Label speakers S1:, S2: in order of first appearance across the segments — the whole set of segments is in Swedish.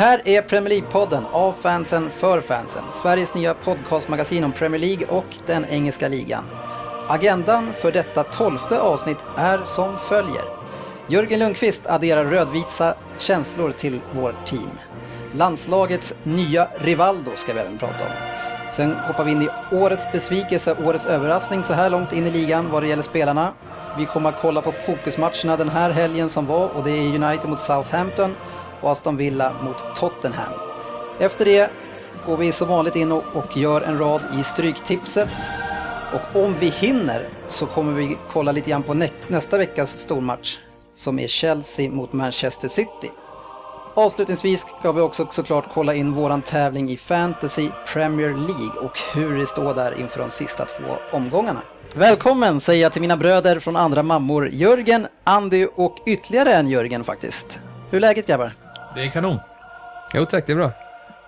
S1: Det här är Premier League-podden av fansen för fansen. Sveriges nya podcastmagasin om Premier League och den engelska ligan. Agendan för detta tolfte avsnitt är som följer. Jörgen Lundqvist adderar rödvita känslor till vårt team. Landslagets nya Rivaldo ska vi även prata om. Sen hoppar vi in i årets besvikelse, årets överraskning så här långt in i ligan vad det gäller spelarna. Vi kommer att kolla på fokusmatcherna den här helgen som var och det är United mot Southampton och Aston Villa mot Tottenham. Efter det går vi som vanligt in och, och gör en rad i Stryktipset. Och om vi hinner så kommer vi kolla lite grann på nä nästa veckas stormatch som är Chelsea mot Manchester City. Avslutningsvis ska vi också såklart kolla in våran tävling i Fantasy Premier League och hur det står där inför de sista två omgångarna. Välkommen säger jag till mina bröder från andra mammor, Jörgen, Andy och ytterligare en Jörgen faktiskt. Hur är läget grabbar?
S2: Det är kanon.
S3: Jo tack, det är bra.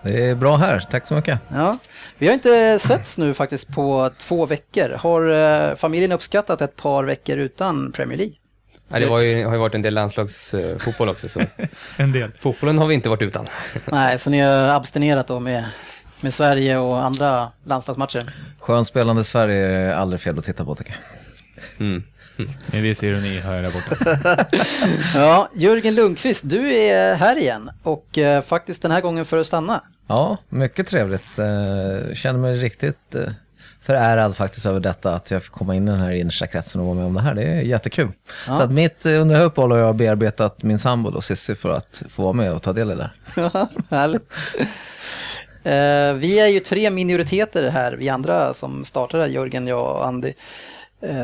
S4: Det är bra här, tack så mycket.
S1: Ja, vi har inte setts nu faktiskt på två veckor. Har eh, familjen uppskattat ett par veckor utan Premier League?
S3: Ja, det var ju, har ju varit en del landslagsfotboll också, så
S2: En del.
S3: fotbollen har vi inte varit utan.
S1: Nej, så ni har abstinerat då med, med Sverige och andra landslagsmatcher?
S4: Skönspelande Sverige är aldrig fel att titta på tycker jag.
S3: Mm.
S2: En viss ironi hör jag där borta.
S1: Ja, Jörgen Lundqvist, du är här igen och eh, faktiskt den här gången för att stanna.
S4: Ja, mycket trevligt. Eh, Känner mig riktigt eh, förärad faktiskt över detta, att jag fick komma in i den här innersta kretsen och vara med om det här. Det är jättekul.
S1: Ja.
S4: Så att mitt under det här uppehållet har jag bearbetat min sambo då, Cissi, för att få vara med och ta del i det där.
S1: Ja, Härligt. Eh, vi är ju tre minoriteter här, vi andra som startade, Jörgen, jag och Andy,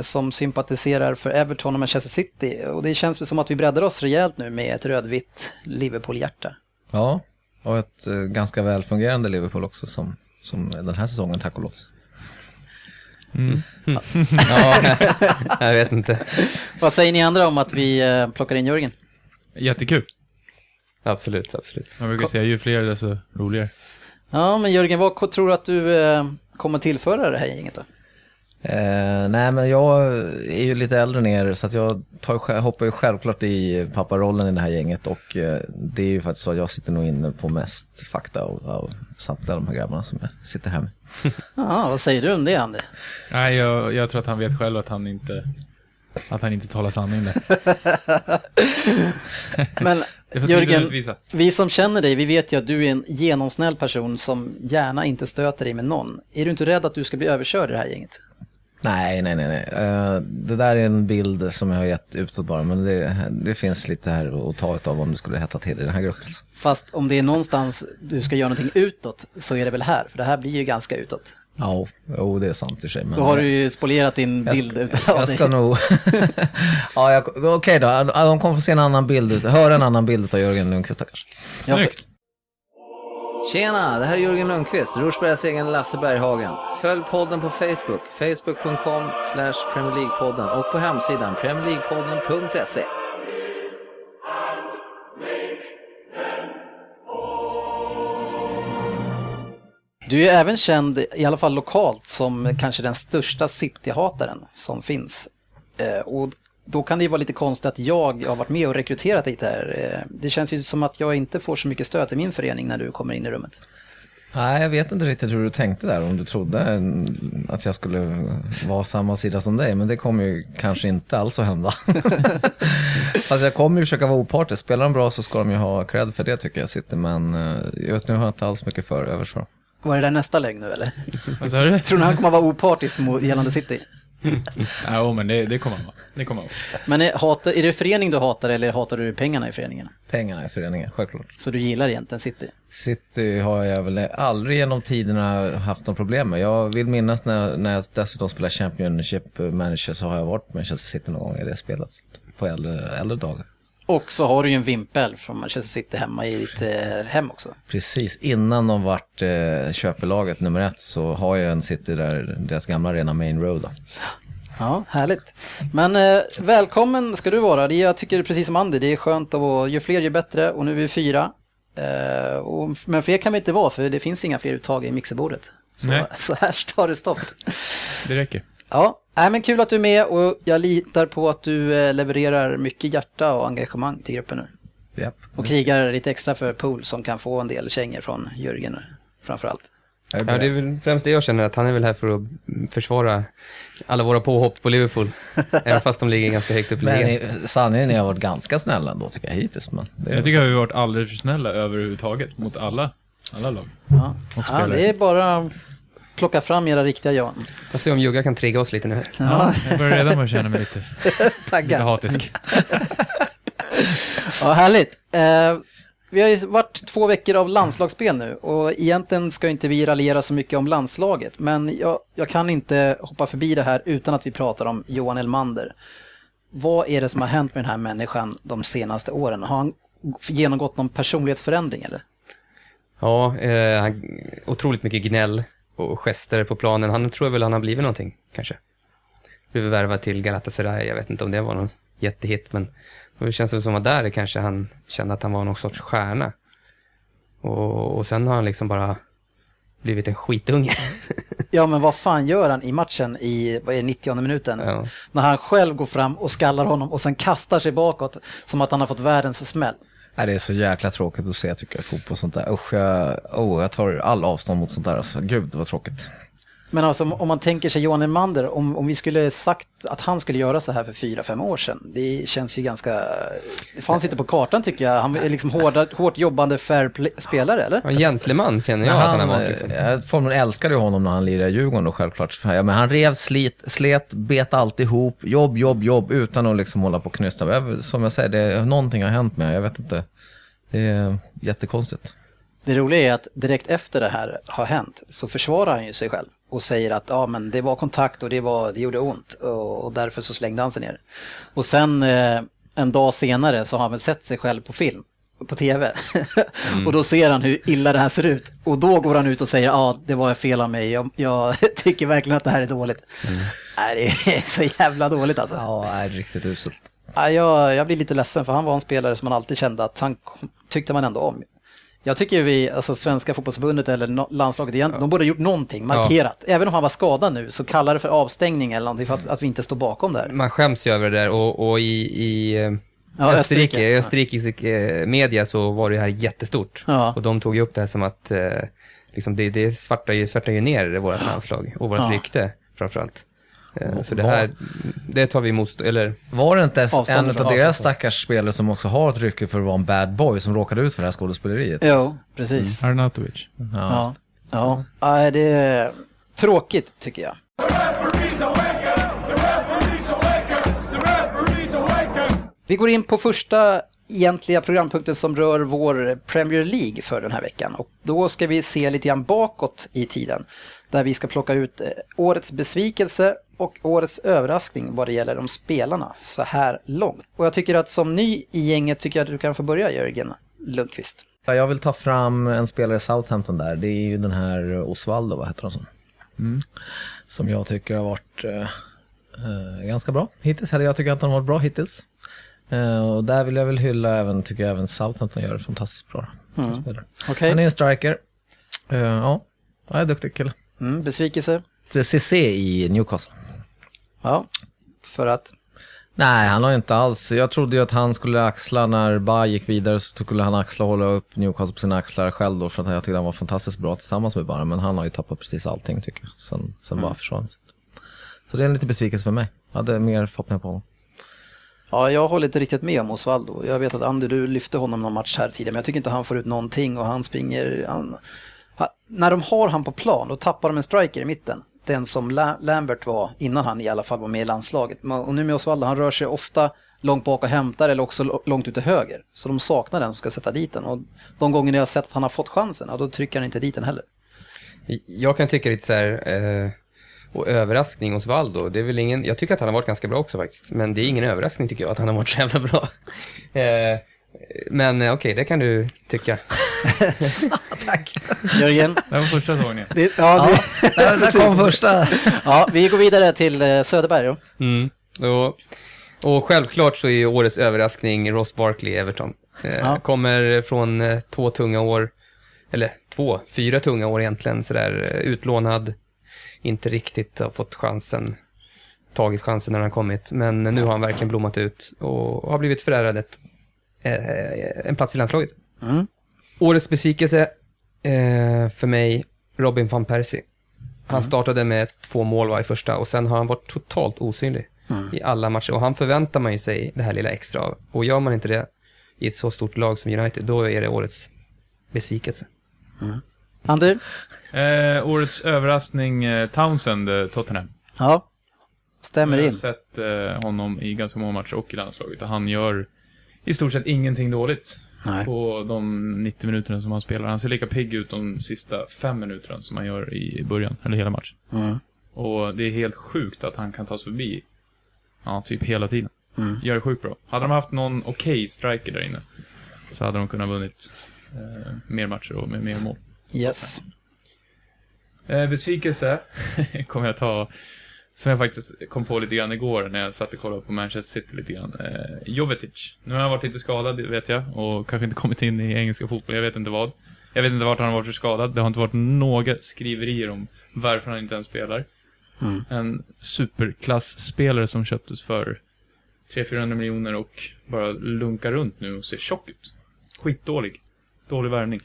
S1: som sympatiserar för Everton och Manchester City. Och det känns som att vi breddar oss rejält nu med ett rödvitt Liverpool-hjärta.
S4: Ja, och ett eh, ganska välfungerande Liverpool också som, som den här säsongen, tack och lov.
S3: Ja, jag vet inte.
S1: Vad säger ni andra om att vi eh, plockar in Jörgen?
S2: Jättekul.
S3: Absolut, absolut.
S2: Man brukar säga ju fler desto roligare.
S1: Ja, men Jörgen, vad tror du att du eh, kommer tillföra det här gänget då?
S4: Eh, nej men jag är ju lite äldre än er så att jag tar, hoppar ju självklart i papparollen i det här gänget och eh, det är ju faktiskt så att jag sitter nog inne på mest fakta av, av samtliga de här grabbarna som jag sitter här med.
S1: Ja, vad säger du om det, Andy?
S2: Nej, jag, jag tror att han vet själv att han inte, att han inte talar sanning där.
S1: Men Jörgen, vi som känner dig, vi vet ju att du är en genomsnäll person som gärna inte stöter dig med någon. Är du inte rädd att du ska bli överkörd i det här gänget?
S4: Nej, nej, nej. nej. Eh, det där är en bild som jag har gett utåt bara men det, det finns lite här att ta utav om det skulle hetta till i den här gruppen.
S1: Fast om det är någonstans du ska göra någonting utåt så är det väl här, för det här blir ju ganska utåt.
S4: Ja, jo det är sant i och för sig. Men
S1: Då har du ju spolierat din
S4: jag
S1: bild utav
S4: jag
S1: dig.
S4: ska nog... ja, okej då. De kommer få se en annan bild, ut- höra en annan bild av Jörgen Lundqvist kanske.
S2: Snyggt.
S3: Tjena, det här är Jörgen Lundqvist, Rosbergs egen Lasse Berghagen. Följ podden på Facebook, facebook.com slash Premier League-podden och på hemsidan premierleaguepodden.se.
S1: Du är även känd, i alla fall lokalt, som kanske den största City-hataren som finns. Eh, och då kan det ju vara lite konstigt att jag har varit med och rekryterat dig här. Eh, det känns ju som att jag inte får så mycket stöd till min förening när du kommer in i rummet.
S4: Nej, jag vet inte riktigt hur du tänkte där, om du trodde att jag skulle vara samma sida som dig, men det kommer ju kanske inte alls att hända. Fast jag kommer ju försöka vara opartisk. Spelar de bra så ska de ju ha cred för det tycker jag sitter, men eh, just nu har jag inte alls mycket för övers för.
S1: Var det där nästa lägg nu eller?
S2: Vad sa du?
S1: Tror ni han kommer att vara opartisk gällande City?
S2: Ja, men det, det kommer vara. Det kommer vara.
S1: Men är, hatar, är det förening du hatar eller hatar du pengarna i föreningen?
S4: Pengarna i föreningen, självklart.
S1: Så du gillar egentligen City?
S4: City har jag väl aldrig genom tiderna haft någon problem med. Jag vill minnas när, när jag dessutom spelar Championship Manager så har jag varit med Manchester City någon gång i det spelet på äldre, äldre dagar.
S1: Och så har du ju en vimpel från Manchester City hemma i ditt eh, hem också.
S4: Precis, innan de vart eh, köpelaget nummer ett så har jag en City där, deras gamla arena Main Road. Då.
S1: Ja, härligt. Men eh, välkommen ska du vara. Det, jag tycker precis som Andy, det är skönt att vara, ju fler ju bättre och nu är vi fyra. Eh, och, men fler kan vi inte vara för det finns inga fler uttag i mixerbordet. Så,
S2: Nej.
S1: så här tar det stopp.
S2: Det räcker.
S1: Ja, nej, men kul att du är med och jag litar på att du eh, levererar mycket hjärta och engagemang till gruppen nu.
S4: Japp.
S1: Och krigar lite extra för Pool som kan få en del kängor från Jörgen framförallt.
S5: Ja, det är väl främst det jag känner, att han är väl här för att försvara alla våra påhopp på Liverpool. Även fast de ligger ganska högt upp i ligan.
S4: sanningen är att jag har varit ganska snäll ändå tycker jag hittills. Men det är,
S2: Jag tycker att vi har varit alldeles för snälla överhuvudtaget mot alla, alla lag.
S1: Ja, ja det är bara plocka fram era riktiga Jan.
S5: Jag ser om Jugga kan trigga oss lite nu.
S2: Ja, jag börjar redan börja känna mig lite, lite hatisk.
S1: Ja, härligt. Eh, vi har ju varit två veckor av landslagsspel nu och egentligen ska inte vi raljera så mycket om landslaget men jag, jag kan inte hoppa förbi det här utan att vi pratar om Johan Elmander. Vad är det som har hänt med den här människan de senaste åren? Har han genomgått någon personlighetsförändring eller?
S5: Ja, eh, han, otroligt mycket gnäll och gester på planen. Han tror väl han har blivit någonting, kanske. Blivit värvad till Galatasaray, jag vet inte om det var någon jättehit, men det känns det som att där kanske han kände att han var någon sorts stjärna. Och, och sen har han liksom bara blivit en skitunge.
S1: Ja men vad fan gör han i matchen i vad är det, 90 minuten?
S5: Ja.
S1: När han själv går fram och skallar honom och sen kastar sig bakåt som att han har fått världens smäll.
S4: Nej, det är så jäkla tråkigt att se tycker jag, fotboll och sånt där. Usch, jag, oh, jag tar all avstånd mot sånt där. Alltså. Gud, vad tråkigt.
S1: Men alltså om- man tänker sig Johan Elmander, om, om vi skulle sagt att han skulle göra så här för fyra, fem år sedan. Det känns ju ganska... Det fanns inte på kartan tycker jag. Han är liksom hårda, hårt jobbande fair play- spelare, eller?
S5: En gentleman känner jag att han har varit. Liksom.
S4: eh, Formen älskade ju honom när han lirade i Djurgården då självklart. Ja, men han rev, slit, slet, bet alltihop, jobb, jobb, jobb utan att liksom hålla på och knysta. Som jag säger, det, någonting har hänt med Jag vet inte. Det är jättekonstigt.
S1: Det roliga är att direkt efter det här har hänt så försvarar han ju sig själv och säger att ja, men det var kontakt och det, var, det gjorde ont och, och därför så slängde han sig ner. Och sen eh, en dag senare så har han väl sett sig själv på film, på tv. och då ser han hur illa det här ser ut. Och då går han ut och säger ja, det var fel av mig, jag, jag tycker verkligen att det här är dåligt. Nej, det är så jävla dåligt alltså.
S4: Ja, är riktigt uselt.
S1: Ja, jag, jag blir lite ledsen för han var en spelare som man alltid kände att han tyckte man ändå om. Jag tycker vi, alltså svenska fotbollsförbundet eller landslaget egentligen, de borde ha gjort någonting, markerat. Även om han var skadad nu, så kalla det för avstängning eller någonting för att, att vi inte står bakom det här.
S5: Man skäms ju över det där och, och i, i eh,
S1: Ja,
S5: Österrike, i österrikisk eh, media så var det här jättestort.
S1: Ja.
S5: Och de tog ju upp det här som att eh, liksom det, det svartar, ju, svartar ju ner vårt landslag och vårt
S1: Ja.
S5: rykte framförallt. Eh, så det här, det tar vi emot, eller
S4: Var det inte en av deras stackars spelare som också har ett rykte för att vara en bad boy som råkade ut för det här skådespeleriet?
S1: Jo, precis.
S2: Arnautovic.
S1: Ja. Ja, Nej, det är tråkigt tycker jag. Vi går in på första egentliga programpunkten som rör vår Premier League för den här veckan. Och då ska vi se lite grann bakåt i tiden. Där vi ska plocka ut eh, årets besvikelse och årets överraskning vad det gäller de spelarna så här långt. Och jag tycker att som ny i gänget tycker jag att du kan få börja Jörgen Lundqvist.
S4: Ja, Jag vill ta fram en spelare i Southampton där. Det är ju den här Osvaldo, vad heter han som? Som jag tycker har varit eh, eh, ganska bra hittills. Eller jag tycker att han har varit bra hittills. Eh, och där vill jag väl hylla även, tycker jag även Southampton gör det fantastiskt bra. spelare.
S1: Okej.
S4: Han är en striker. Eh, ja, han är en duktig kille.
S1: Mm, besvikelse?
S4: CC i Newcastle.
S1: Ja, för att...
S4: Nej, han har ju inte alls. Jag trodde ju att han skulle axla när Ba gick vidare så skulle han axla och hålla upp Newcastle på sina axlar själv då för att jag tyckte han var fantastiskt bra tillsammans med Ba. Men han har ju tappat precis allting tycker jag. Sen, sen bara försvann. Så det är en liten besvikelse för mig. Jag hade mer förhoppningar på honom.
S1: Ja, jag håller inte riktigt med om Osvaldo. Jag vet att Andy, du lyfte honom någon match här tidigare, men jag tycker inte han får ut någonting och han springer... Han, ha, när de har han på plan, då tappar de en striker i mitten. Den som La, Lambert var innan han i alla fall var med i landslaget. Och nu med Osvaldo, han rör sig ofta långt bak och hämtar eller också långt ut till höger. Så de saknar den som ska sätta dit den. Och de gånger jag har sett att han har fått chansen, ja, då trycker han inte dit den heller.
S5: Jag kan tycka lite så här, eh, och överraskning hos Valdo, det är väl ingen, jag tycker att han har varit ganska bra också faktiskt, men det är ingen överraskning tycker jag att han har varit så jävla bra. Eh, men eh, okej, det kan du tycka.
S1: Jörgen?
S2: Det var första sågningen.
S1: Det, ja, det,
S4: Där, där kom första.
S1: ja, vi går vidare till eh, Söderberg då.
S5: Mm. Och, och självklart så är årets överraskning Ross Barkley i Everton. Eh,
S1: Ja.
S5: Kommer från eh, två tunga år, eller två, fyra tunga år egentligen, sådär utlånad, inte riktigt har fått chansen, tagit chansen när han kommit, men nu har han verkligen blommat ut och har blivit förärad ett eh, en plats i landslaget.
S1: Mm.
S5: Årets besvikelse eh, för mig, Robin van Persie. Han startade med två mål va, i första och sen har han varit totalt osynlig i alla matcher. Och han förväntar man ju sig det här lilla extra av. Och gör man inte det i ett så stort lag som United, då är det årets besvikelse.
S1: Ander?
S2: Eh, årets överraskning, eh, Townsend, eh, Tottenham.
S1: Ja. Stämmer
S2: Jag har
S1: in.
S2: sett eh, honom i ganska många matcher och i landslaget och han gör i stort sett ingenting dåligt
S1: Nej.
S2: på de 90 minuterna som han spelar. Han ser lika pigg ut de sista fem minuterna som han gör i början, eller hela matchen.
S1: Mm.
S2: Och det är helt sjukt att han kan tas förbi, ja, typ hela tiden.
S1: Mm.
S2: Gör det sjukt bra. Hade de haft någon okej striker där inne så hade de kunnat vunnit eh, mer matcher och med mer mål.
S1: Yes.
S2: Eh, besvikelse kommer jag ta, som jag faktiskt kom på lite grann igår när jag satt och kollade på Manchester City lite grann. Eh, Jovetic. Nu har han varit lite skadad, vet jag, och kanske inte kommit in i engelska fotboll, jag vet inte vad. Jag vet inte vart han har varit så skadad, det har inte varit några skriverier om varför han inte ens spelar.
S1: Mm.
S2: En superklassspelare som köptes för 300-400 miljoner och bara lunkar runt nu och ser tjock ut. Skitdålig. Dålig värvning.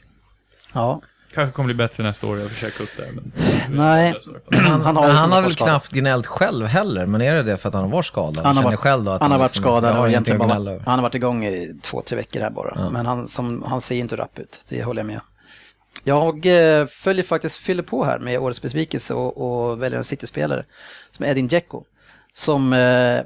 S1: Ja.
S2: Kanske kommer bli bättre nästa år, jag försöker upp det. Men...
S1: Nej. Han, han har,
S4: han har väl knappt gnällt själv heller, men är det det för att han har varit skadad?
S1: Han har varit,
S4: själv då att
S1: han har varit
S4: liksom-
S1: skadad och egentligen bara,
S4: över.
S1: han har varit igång i två, tre veckor här bara.
S4: Ja.
S1: Men han, som, han ser inte rapp ut, det håller jag med. Jag eh, följer faktiskt, fyller på här med årets besvikelse och, och väljer en City-spelare som är Edin Dzeko. Som eh,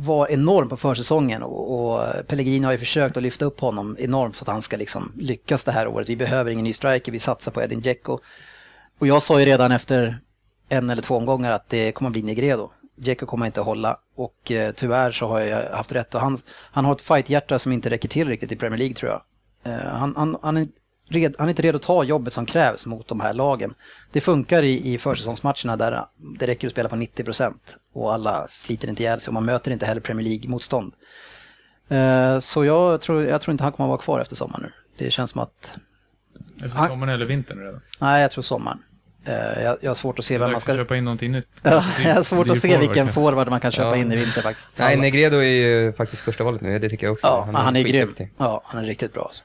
S1: var enorm på försäsongen och, och Pellegrini har ju försökt att lyfta upp honom enormt så att han ska liksom lyckas det här året. Vi behöver ingen ny striker, vi satsar på Edin Dzeko. Och jag sa ju redan efter en eller två omgångar att det kommer att bli Negredo. Dzeko kommer inte att hålla och eh, tyvärr så har jag haft rätt. Och han, han har ett fighthjärta som inte räcker till riktigt i Premier League tror jag. Eh, han, han, han, är red, han är inte redo att ta jobbet som krävs mot de här lagen. Det funkar i, i försäsongsmatcherna där det räcker att spela på 90% och alla sliter inte ihjäl sig och man möter inte heller Premier League-motstånd. Eh, så jag tror, jag tror inte han kommer att vara kvar efter sommaren nu. Det känns som att,
S2: Efter
S1: Han-
S2: sommaren eller vintern redan.
S1: nej jag tror sommaren. Eh, jag, jag har svårt att se
S2: är
S1: vem man ska...
S2: köpa in någonting nytt.
S1: Ja, jag har svårt
S2: är
S1: att se
S2: forward,
S1: vilken
S2: kanske.
S1: forward man kan köpa
S5: Ja.
S1: in i vinter faktiskt.
S5: Nej, Negredo är ju faktiskt första valet nu, det tycker jag också.
S1: Ja, han är, grym.
S5: skitduktig.
S1: Ja, han är riktigt bra. Alltså.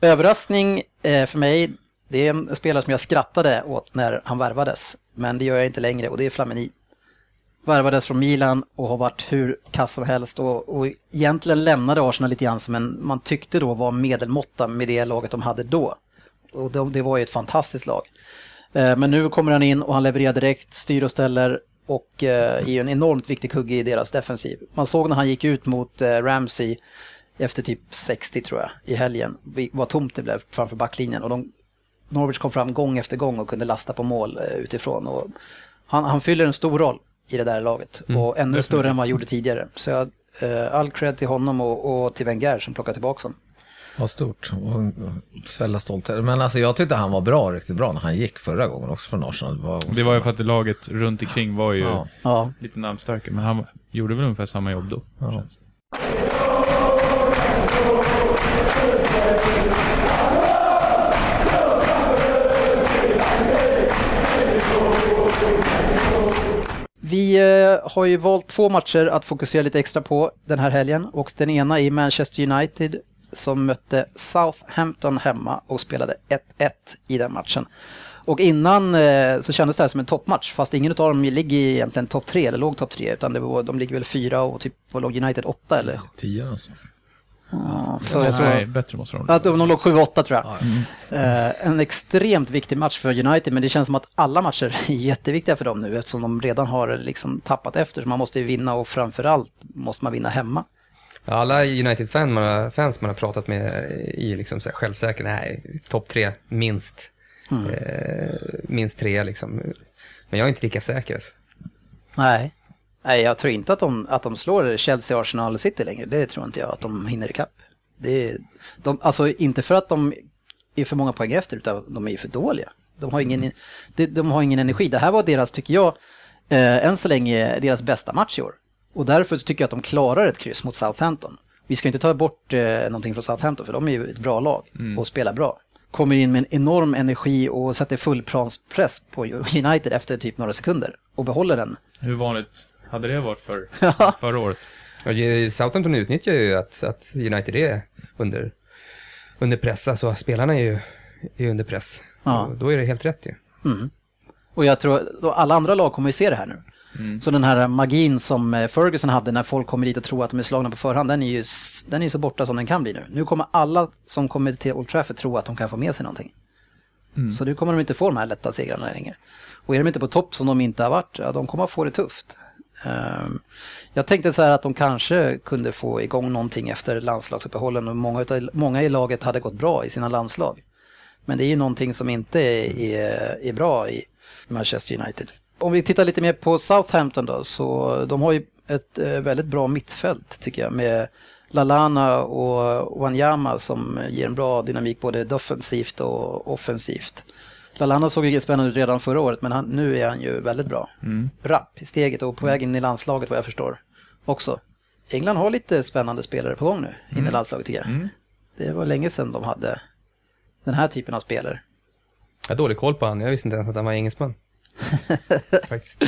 S1: Överraskning eh, för mig, det är en spelare som jag skrattade åt när han värvades. Men det gör jag inte längre och det är Flamini. Värvades från Milan och har varit hur kass som helst och, och egentligen lämnade Arsenal lite grann som en, man tyckte då var medelmåtta med det laget de hade då. Och det, det var ju ett fantastiskt lag. Eh, men nu kommer han in och han levererar direkt, styr och ställer och eh, är ju en enormt viktig kugge i deras defensiv. Man såg när han gick ut mot Ramsey efter typ 60 tror jag i helgen, vad tomt det blev framför backlinjen och de, Norwich kom fram gång efter gång och kunde lasta på mål eh, utifrån. Och han, han fyller en stor roll i det där laget och ännu större än vad han gjorde tidigare. Så jag, eh, all cred till honom och, och till Wenger som plockar tillbaka honom.
S4: Vad stort. Och svälla stolthet. Men alltså jag tyckte han var bra, riktigt bra när han gick förra gången också från Arsenal. Det var,
S2: Det var ju för att laget runt omkring var ju
S4: Ja.
S1: Ja,
S2: lite namnstarka, men han gjorde väl ungefär samma jobb då.
S4: Ja.
S1: Vi eh, har ju valt två matcher att fokusera lite extra på den här helgen och den ena är Manchester United som mötte Southampton hemma och spelade 1-1 i den matchen. Och innan eh, så kändes det här som en toppmatch fast ingen av dem ligger egentligen topp tre eller låg topp tre utan det var, de ligger väl fyra och typ vad låg United åtta eller?
S4: Tio alltså.
S1: Ja, så jag tror
S2: Nej, bättre måste de
S1: att de de låg 7-8 tror jag. Eh, en extremt viktig match för United men det känns som att alla matcher är jätteviktiga för dem nu eftersom de redan har liksom tappat efter. Så man måste ju vinna och framförallt måste man vinna hemma.
S5: Alla United-fans man, fans man har pratat med i liksom så här självsäkra, nej, topp tre, minst. Eh, minst tre liksom. Men jag är inte lika säker alltså.
S1: Nej. Nej, jag tror inte att de, att de slår Chelsea, Arsenal och City längre. Det tror inte jag att de hinner ikapp. Det är, de, alltså inte för att de är för många poäng efter utan de är ju för dåliga. De har ingen, de, de har ingen energi. Det här var deras, tycker jag, eh, än så länge deras bästa match i år. Och därför tycker jag att de klarar ett kryss mot Southampton. Vi ska inte ta bort eh, någonting från Southampton för de är ju ett bra lag och spelar bra. Kommer in med en enorm energi och sätter fullplanspress på United efter typ några sekunder och behåller den.
S2: Hur vanligt hade det varit för förra året?
S5: Ja, Southampton utnyttjar ju att, att United är under, under press. Alltså spelarna är ju, är under press.
S1: Ja.
S5: Då är det helt rätt ju.
S1: Och jag tror, då alla andra lag kommer ju se det här nu. Så den här magin som eh, Ferguson hade när folk kommer dit och tror att de är slagna på förhand, den är ju den är så borta som den kan bli nu. Nu kommer alla som kommer till Old Trafford tro att de kan få med sig någonting. Så nu kommer de inte få de här lätta segrarna längre. Och är de inte på topp som de inte har varit, ja, de kommer att få det tufft. Ehm, jag tänkte så här att de kanske kunde få igång någonting efter landslagsuppehållen och många, utav, många i laget hade gått bra i sina landslag. Men det är ju någonting som inte är, är, bra i Manchester United. Om vi tittar lite mer på Southampton då, så de har ju ett eh, väldigt bra mittfält tycker jag med Lalana och Wanyama som ger en bra dynamik både defensivt och offensivt. Lalana såg ju spännande ut redan förra året men han, nu är han ju väldigt bra. Rapp i steget och på väg in i landslaget vad jag förstår också. England har lite spännande spelare på gång nu in i landslaget tycker jag. Det var länge sedan de hade den här typen av spelare.
S5: Jag har dålig koll på han. Jag visste inte ens att han var engelsman. Faktiskt.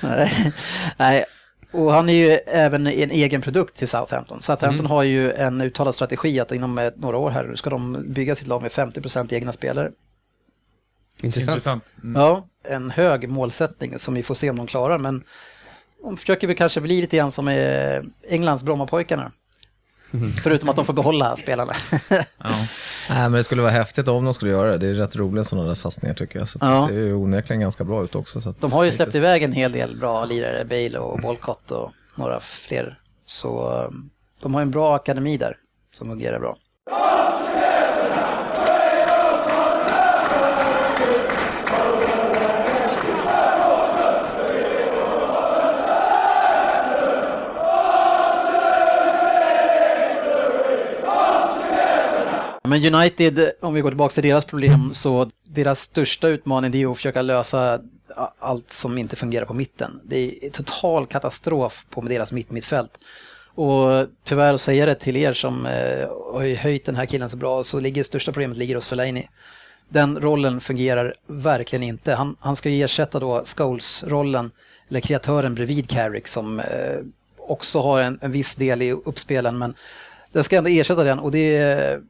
S1: Nej. Nej, och han är ju även en egen produkt till Southampton. Southampton har ju en uttalad strategi att inom några år här ska de bygga sitt lag med 50% egna spelare.
S5: Intressant.
S2: Intressant. Mm.
S1: Ja, en hög målsättning som vi får se om de klarar, men de försöker väl kanske bli lite grann som eh, Englands Brommapojkarna. Förutom att de får behålla spelarna.
S2: Ja.
S4: Nej, men det skulle vara häftigt om de skulle göra det. Det är rätt roliga sådana där satsningar tycker jag. Så
S1: Ja.
S4: det ser ju onekligen ganska bra ut också. Så att
S1: De har ju släppt
S4: lite-
S1: iväg en hel del bra lirare, Bale och Walcott och några fler. Så eh, de har en bra akademi där som fungerar bra. Men United, om vi går tillbaka till deras problem, så deras största utmaning det är att försöka lösa allt som inte fungerar på mitten. Det är total katastrof på deras mittmittfält. Och tyvärr att säga det till er som eh, har ju höjt den här killen så bra, så ligger största problemet ligger hos Fellaini. Den rollen fungerar verkligen inte. Han, han ska ju ersätta då Scholes-rollen, eller kreatören bredvid Carrick som eh, också har en, en viss del i uppspelen, men den ska ändå ersätta den och det är,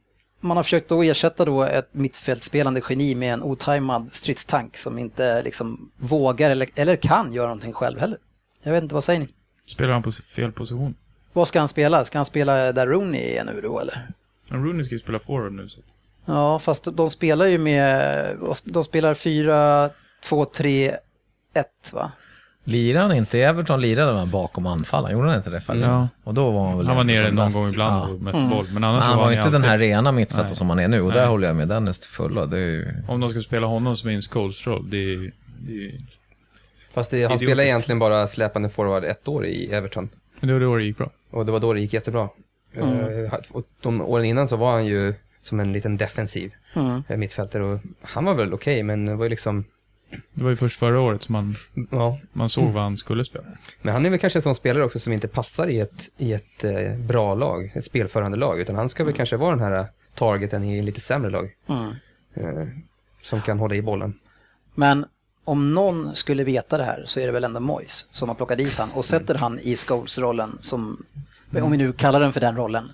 S1: man har försökt då ersätta då ett mittfältspelande geni med en otajmad stridstank som inte liksom vågar eller, eller kan göra någonting själv heller. Jag vet inte, vad säger ni?
S2: Spelar han på fel position?
S1: Vad ska han spela? Ska han spela där Rooney är nu då eller?
S2: Ja, Rooney ska ju spela forward nu. Så.
S1: Ja, fast de spelar ju med, de spelar 4, 2, 3, 1 va?
S4: Lirade han inte i Everton, lirade man bakom anfall. Han gjorde han inte det? För
S2: Ja.
S4: Och då var han väl
S2: Han var
S4: inte
S2: nere någon
S4: bäst.
S2: gång ibland
S4: Ja.
S2: och mötte boll. Men annars
S4: Men han
S2: var
S4: var
S2: han
S4: ju inte
S2: alltid,
S4: den här rena mittfältaren som han är nu. Och
S2: Nej.
S4: där håller jag med Dennis till fullo. Det är ju...
S2: Om de ska spela honom som en Scholes-roll, det är... Det är
S5: Fast det, han spelade egentligen bara släpande forward ett år i Everton.
S2: men det var då det gick bra.
S5: Och det var då det gick jättebra. Eh, och de åren innan så var han ju som en liten defensiv
S1: Mm.
S5: eh, mittfältare. Och han var väl okej, men det var ju liksom,
S2: Det var ju först förra året som man,
S5: ja.
S2: man såg vad han skulle spela.
S5: Men han är väl kanske en sån spelare också som inte passar i ett, i ett eh, bra lag, ett spelförande lag. Utan han ska väl kanske vara den här eh, targeten i lite sämre lag.
S1: Mm.
S5: Eh, som kan hålla i bollen.
S1: Men om någon skulle veta det här så är det väl ändå Moyes som har plockat dit han och sätter han i Scholes-rollen som, om vi nu kallar den för den rollen.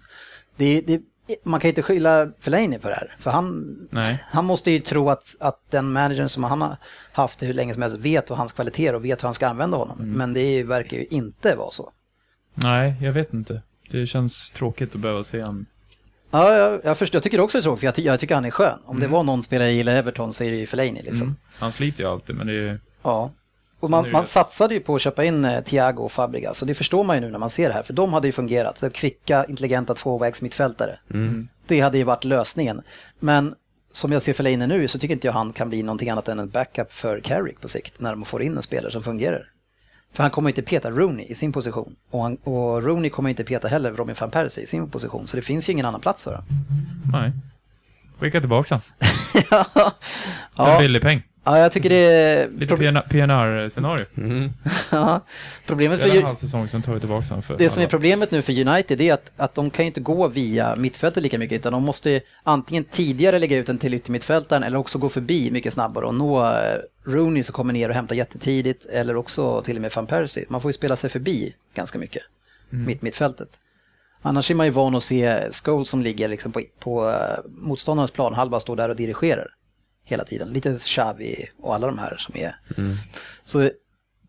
S1: Det, det, man kan ju inte skylla Fellaini på det här, för han,
S2: Nej.
S1: han måste ju tro att, att den managern som han har haft hur länge som helst vet vad hans kvaliteter och vet hur han ska använda honom. Men det ju- verkar ju inte vara så.
S2: Nej, jag vet inte. Det känns tråkigt att behöva se han.
S1: Ja, jag, jag, förstår, jag tycker också det är tråkigt, för jag, ty- jag tycker han är skön. Om det var någon spelare jag gillar Everton så är det ju Fellaini liksom.
S2: Han sliter ju alltid, men det är...
S1: Ja. Och man, man satsade ju på att köpa in eh, Thiago och Fabregas och det förstår man ju nu när man ser det här, för de hade ju fungerat. De kvicka, intelligenta tvåvägsmittfältare. Det hade ju varit lösningen. Men som jag ser Fellaini nu så tycker inte jag han kan bli någonting annat än en backup för Carrick på sikt när de får in en spelare som fungerar. För han kommer inte peta Rooney i sin position. Och, han, och Rooney kommer inte peta heller Robin van Persie i sin position. Så det finns ju ingen annan plats för honom.
S2: Nej. Skicka tillbaka han.
S1: ja,
S2: För en billig peng.
S1: Ja, jag tycker det är...
S2: Lite PNR-scenario.
S1: ja, problemet för...
S2: en halv säsong, sen tar vi tillbaka för
S1: Det som är
S2: alla.
S1: problemet nu för United är att, att de kan ju inte gå via mittfältet lika mycket utan de måste antingen tidigare lägga ut den till yttermittfältaren eller också gå förbi mycket snabbare och nå eh, Rooney som kommer ner och hämtar jättetidigt eller också till och med van Persie. Man får ju spela sig förbi ganska mycket, mitt mittfältet. Annars är man ju van att se Scholes som ligger liksom på, på eh, motståndarens planhalva stå där och dirigerar hela tiden. Lite Xavi och alla de här som är. Så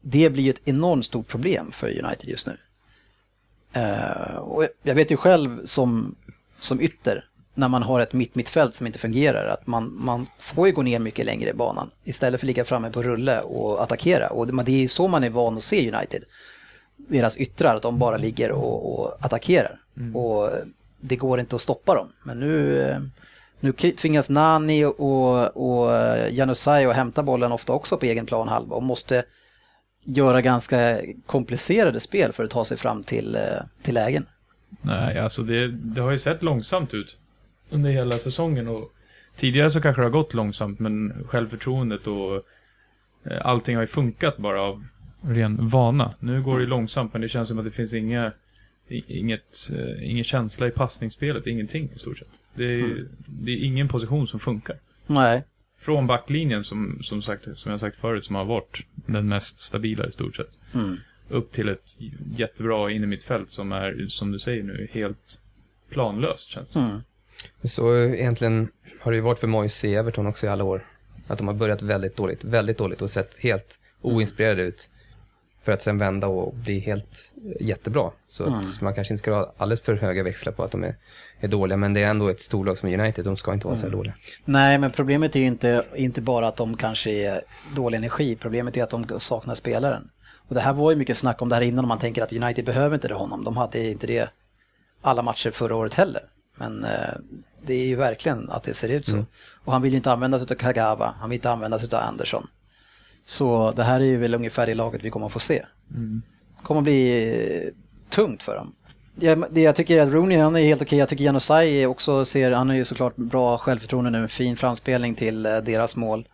S1: det blir ju ett enormt stort problem för United just nu. Eh, och jag vet ju själv som, som ytter, när man har ett mitt-mittfält som inte fungerar, att man, man får ju gå ner mycket längre i banan istället för att ligga framme på rulle och attackera. Och det, det är ju så man är van att se United. Deras yttrar, att de bara ligger och, och attackerar. Och det går inte att stoppa dem. Men nu, eh, nu tvingas Nani och, och Janusaj att hämta bollen ofta också på egen planhalva och måste göra ganska komplicerade spel för att ta sig fram till, eh, till lägen.
S2: Nej, alltså det, det har ju sett långsamt ut under hela säsongen och tidigare så kanske det har gått långsamt men självförtroendet och eh, allting har ju funkat bara av ren vana. Nu går det ju långsamt men det känns som att det finns inga, inget, eh, ingen känsla i passningsspelet, ingenting i stort sett. Det är, det är ingen position som funkar.
S1: Nej,
S2: Från backlinjen som, som, sagt, som jag sagt förut, som har varit den mest stabila i stort sett. Upp till ett jättebra innermittfält som är, som du säger nu, helt planlöst känns det
S5: Så egentligen har det ju varit för Moise i Everton också i alla år. Att de har börjat väldigt dåligt, väldigt dåligt och sett helt oinspirerade ut. För att sen vända och bli helt jättebra. Så att man kanske inte ska ha alldeles för höga växlar på att de är, är dåliga. Men det är ändå ett storlag som United, de ska inte vara så här dåliga.
S1: Nej, men problemet är ju inte, inte bara att de kanske är dålig energi. Problemet är att de saknar spelaren. Och det här var ju mycket snack om det här innan om man tänker att United behöver inte det honom. De hade inte det alla matcher förra året heller. Men eh, det är ju verkligen att det ser ut så. Och han vill ju inte använda sig av Kagawa, han vill inte använda sig av Anderson. Så det här är väl ungefär det laget vi kommer att få se. Det kommer att bli eh, tungt för dem. Det, det jag tycker är att Rooney han är helt okej. Jag tycker Janusaj också ser, han har ju såklart bra självförtroende nu, fin framspelning till eh, deras mål.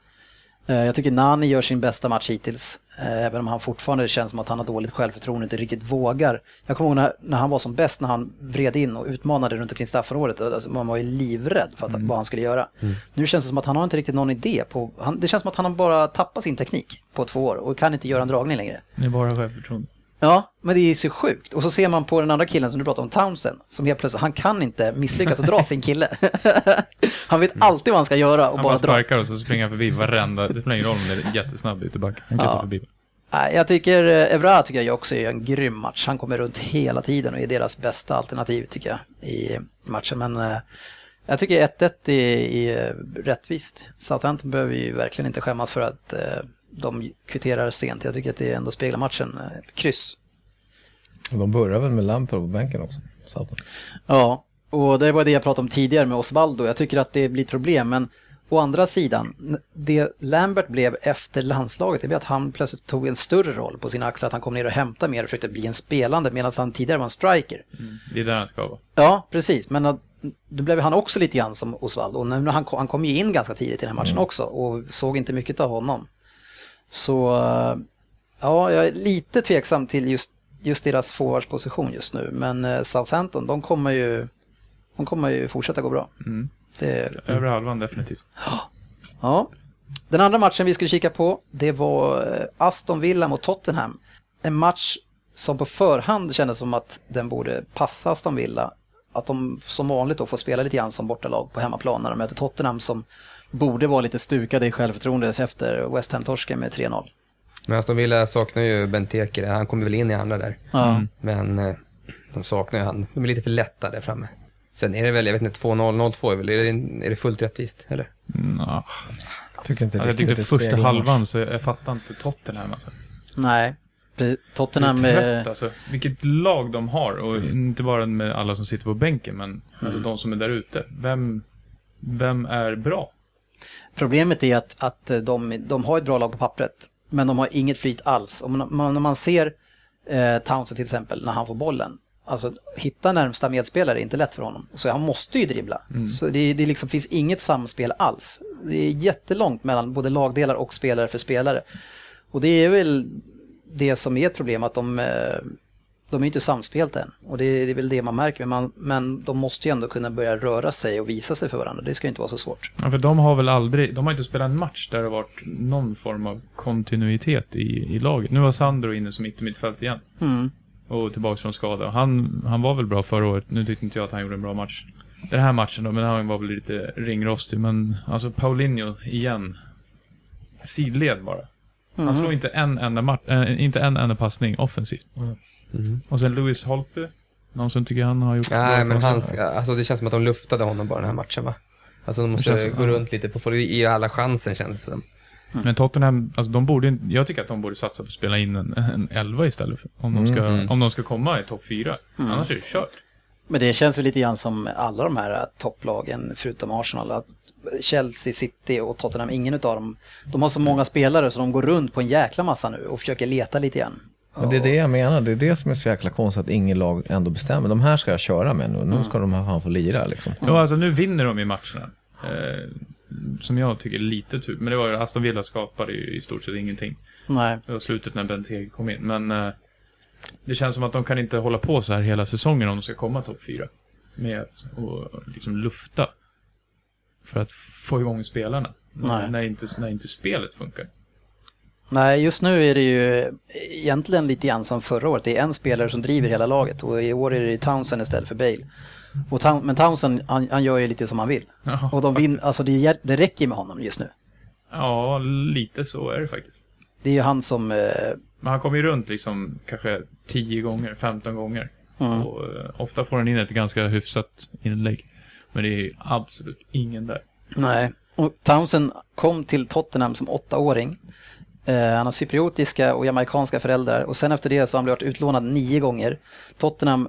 S1: Eh, Jag tycker Nani gör sin bästa match hittills. eh, Även om han fortfarande känns som att han har dåligt självförtroende och inte riktigt vågar. Jag kommer ihåg när, när han var som bäst, när han vred in och utmanade runt omkring straffområdet. Alltså, man var ju livrädd för att, vad han skulle göra. Nu känns det som att han har inte riktigt någon idé. På, han, det känns som att han har bara tappat sin teknik på två år och kan inte göra en dragning längre.
S2: Det är bara självförtroende.
S1: Ja, men det är så sjukt. Och så ser man på den andra killen som du pratade om, Townsend, som helt plötsligt, han kan inte misslyckas och dra sin kille. han vet alltid vad han ska göra och
S2: Han
S1: bara
S2: bara
S1: dra.
S2: sparkar och så springer han förbi varenda, det spelar ingen roll om det är jättesnabb ytterback. Han kan
S1: Ja.
S2: ta förbi.
S1: Jag tycker eh, Evra tycker jag också är en grym match. Han kommer runt hela tiden och är deras bästa alternativ tycker jag i matchen. Men eh, jag tycker 1-1 är, är rättvist. Southampton behöver ju verkligen inte skämmas för att eh, de kvitterar sent. Jag tycker att det ändå speglar matchen. Kryss.
S4: De börjar väl med Lampard på bänken också. Så att,
S1: Ja, och det var det jag pratade om tidigare med Osvaldo. Jag tycker att det blir ett problem, men å andra sidan, det Lambert blev efter landslaget, det blev att han plötsligt tog en större roll på sina axlar, att han kom ner och hämtade mer och försökte bli en spelande, medan han tidigare var en striker.
S2: Det är där han ska vara.
S1: Ja, precis, men då blev han också lite grann som Osvaldo. Och nu, han, kom, han kom ju in ganska tidigt i den här matchen också och såg inte mycket av honom. Så eh, ja, jag är lite tveksam till just, just deras forwardsposition just nu. Men eh, Southampton, de kommer ju, de kommer ju fortsätta gå bra. Det,
S2: Övre halvan definitivt.
S1: ja. Den andra matchen vi skulle kika på, det var eh, Aston Villa mot Tottenham. En match som på förhand kändes som att den borde passa Aston Villa. Att de som vanligt då får spela lite grann som bortalag på hemmaplan när de möter Tottenham som borde vara lite stukade i självförtroende efter West Ham-torsken med 3-0.
S5: Men Aston Villa saknar ju Benteke, han kommer väl in i andra där.
S1: Ja.
S5: Men eh, de saknar ju han. De är lite för lätta där framme. Sen är det väl, jag vet inte, 2-0, 0-2 är väl, är det, är det fullt rättvist, eller?
S2: Nå.
S4: jag tycker inte
S2: Alltså, jag tyckte
S4: det
S2: första halvan så jag, jag fattar inte Tottenham alltså.
S1: Nej, precis.
S2: Jag
S1: Tottenham...
S2: är trött alltså. Vilket lag de har och inte bara med alla som sitter på bänken men alltså de som är där ute. Vem, vem är bra?
S1: Problemet är att, att de, de har ett bra lag på pappret, men de har inget flyt alls. Om man, när man ser eh, Townsend till exempel, när han får bollen, alltså hitta närmsta medspelare är inte lätt för honom. Så han måste ju dribbla. Så det, det liksom finns inget samspel alls. Det är jättelångt mellan både lagdelar och spelare för spelare. Och det är väl det som är ett problem, att de, eh, de är inte samspelt än. Och det, det är väl det man märker, men, man, men de måste ju ändå kunna börja röra sig och visa sig för varandra. Det ska ju inte vara så svårt.
S2: Ja, för de har väl aldrig, de har inte spelat en match där det har varit någon form av kontinuitet i, i laget. Nu var Sandro inne som mittmittfält igen.
S1: Mm.
S2: Och tillbaks från skada. Han, han var väl bra förra året. Nu tyckte inte jag att han gjorde en bra match. Den här matchen då, men han var väl lite ringrostig. Men alltså Paulinho igen. Sidled bara. Han
S1: Mhm.
S2: slår inte en enda, match, äh, inte en enda passning offensivt.
S5: Mm.
S2: Och sen Louis Holtby. Någon som tycker han har gjort
S5: Nej,
S2: bra
S5: men
S2: ifrån
S5: han,
S2: sig.
S5: ska- alltså det känns som att de luftade honom bara den här matchen va? Alltså de måste
S2: känns-
S5: gå runt lite på, få ge alla chansen känns det som.
S2: Men Tottenham, alltså de borde jag tycker att de borde satsa på att spela in en, en 11 istället. För, om, de ska,
S5: Mm.
S2: om de ska komma i topp 4.
S1: Mm.
S2: Annars är det kört.
S1: Men det känns väl lite grann som alla de här topplagen förutom Arsenal. Att Chelsea, City och Tottenham, ingen utav dem. De har så många spelare så de går runt på en jäkla massa nu och försöker leta lite grann.
S4: Men det är det jag menar, det är det som är så jäkla konstigt att ingen lag ändå bestämmer. De här ska jag köra med nu, nu ska de här fan få lira liksom.
S2: Ja, alltså nu vinner de i matcherna. Eh, som jag tycker är lite tur. Men det var ju Aston Villa skapade ju i stort sett ingenting.
S1: Nej.
S2: Det var slutet när Benteke kom in. Men eh, det känns som att de kan inte hålla på så här hela säsongen om de ska komma topp 4. Med att och, liksom lufta. För att få igång spelarna.
S1: Nej.
S2: När, inte, när inte spelet funkar.
S1: Nej, just nu är det ju egentligen lite grann som förra året. Det är en spelare som driver hela laget och i år är det Townsend istället för Bale. Och Town- men Townsend, han, han gör ju lite som han vill.
S2: Ja,
S1: Och de vin, alltså det, det räcker med honom just nu.
S2: Ja, lite så är det faktiskt.
S1: Det är ju han som, eh,
S2: Men han kommer ju runt liksom kanske 10 gånger, 15 gånger.
S1: Mm.
S2: Och eh, ofta får han in ett ganska hyfsat inlägg. Men det är absolut ingen där.
S1: nej. Och Townsend kom till Tottenham som åttaåring. Eh, han har cypriotiska och jamaicanska föräldrar och sen efter det så har han blivit utlånad nio gånger. Tottenham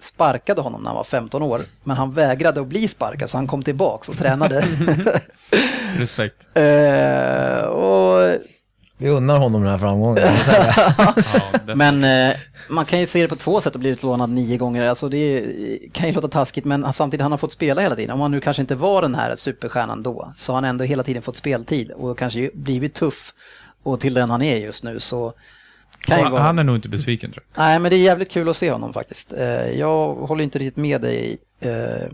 S1: sparkade honom när han var 15 år, men han vägrade att bli sparkad så han kom tillbaks och tränade.
S2: Respekt.
S1: eh, och
S4: Vi unnar honom den här framgången.
S1: Men eh, man kan ju se det på två sätt att bli utlånad nio gånger. Alltså det kan ju låta taskigt men samtidigt han har fått spela hela tiden. Om han nu kanske inte var den här superstjärnan då så har han ändå hela tiden fått speltid och kanske blivit tuff och till den han är just nu så kan
S2: han,
S1: vara...
S2: han är nog inte besviken tror jag.
S1: Nej men det är jävligt kul att se honom faktiskt. Eh, jag håller inte riktigt med dig eh,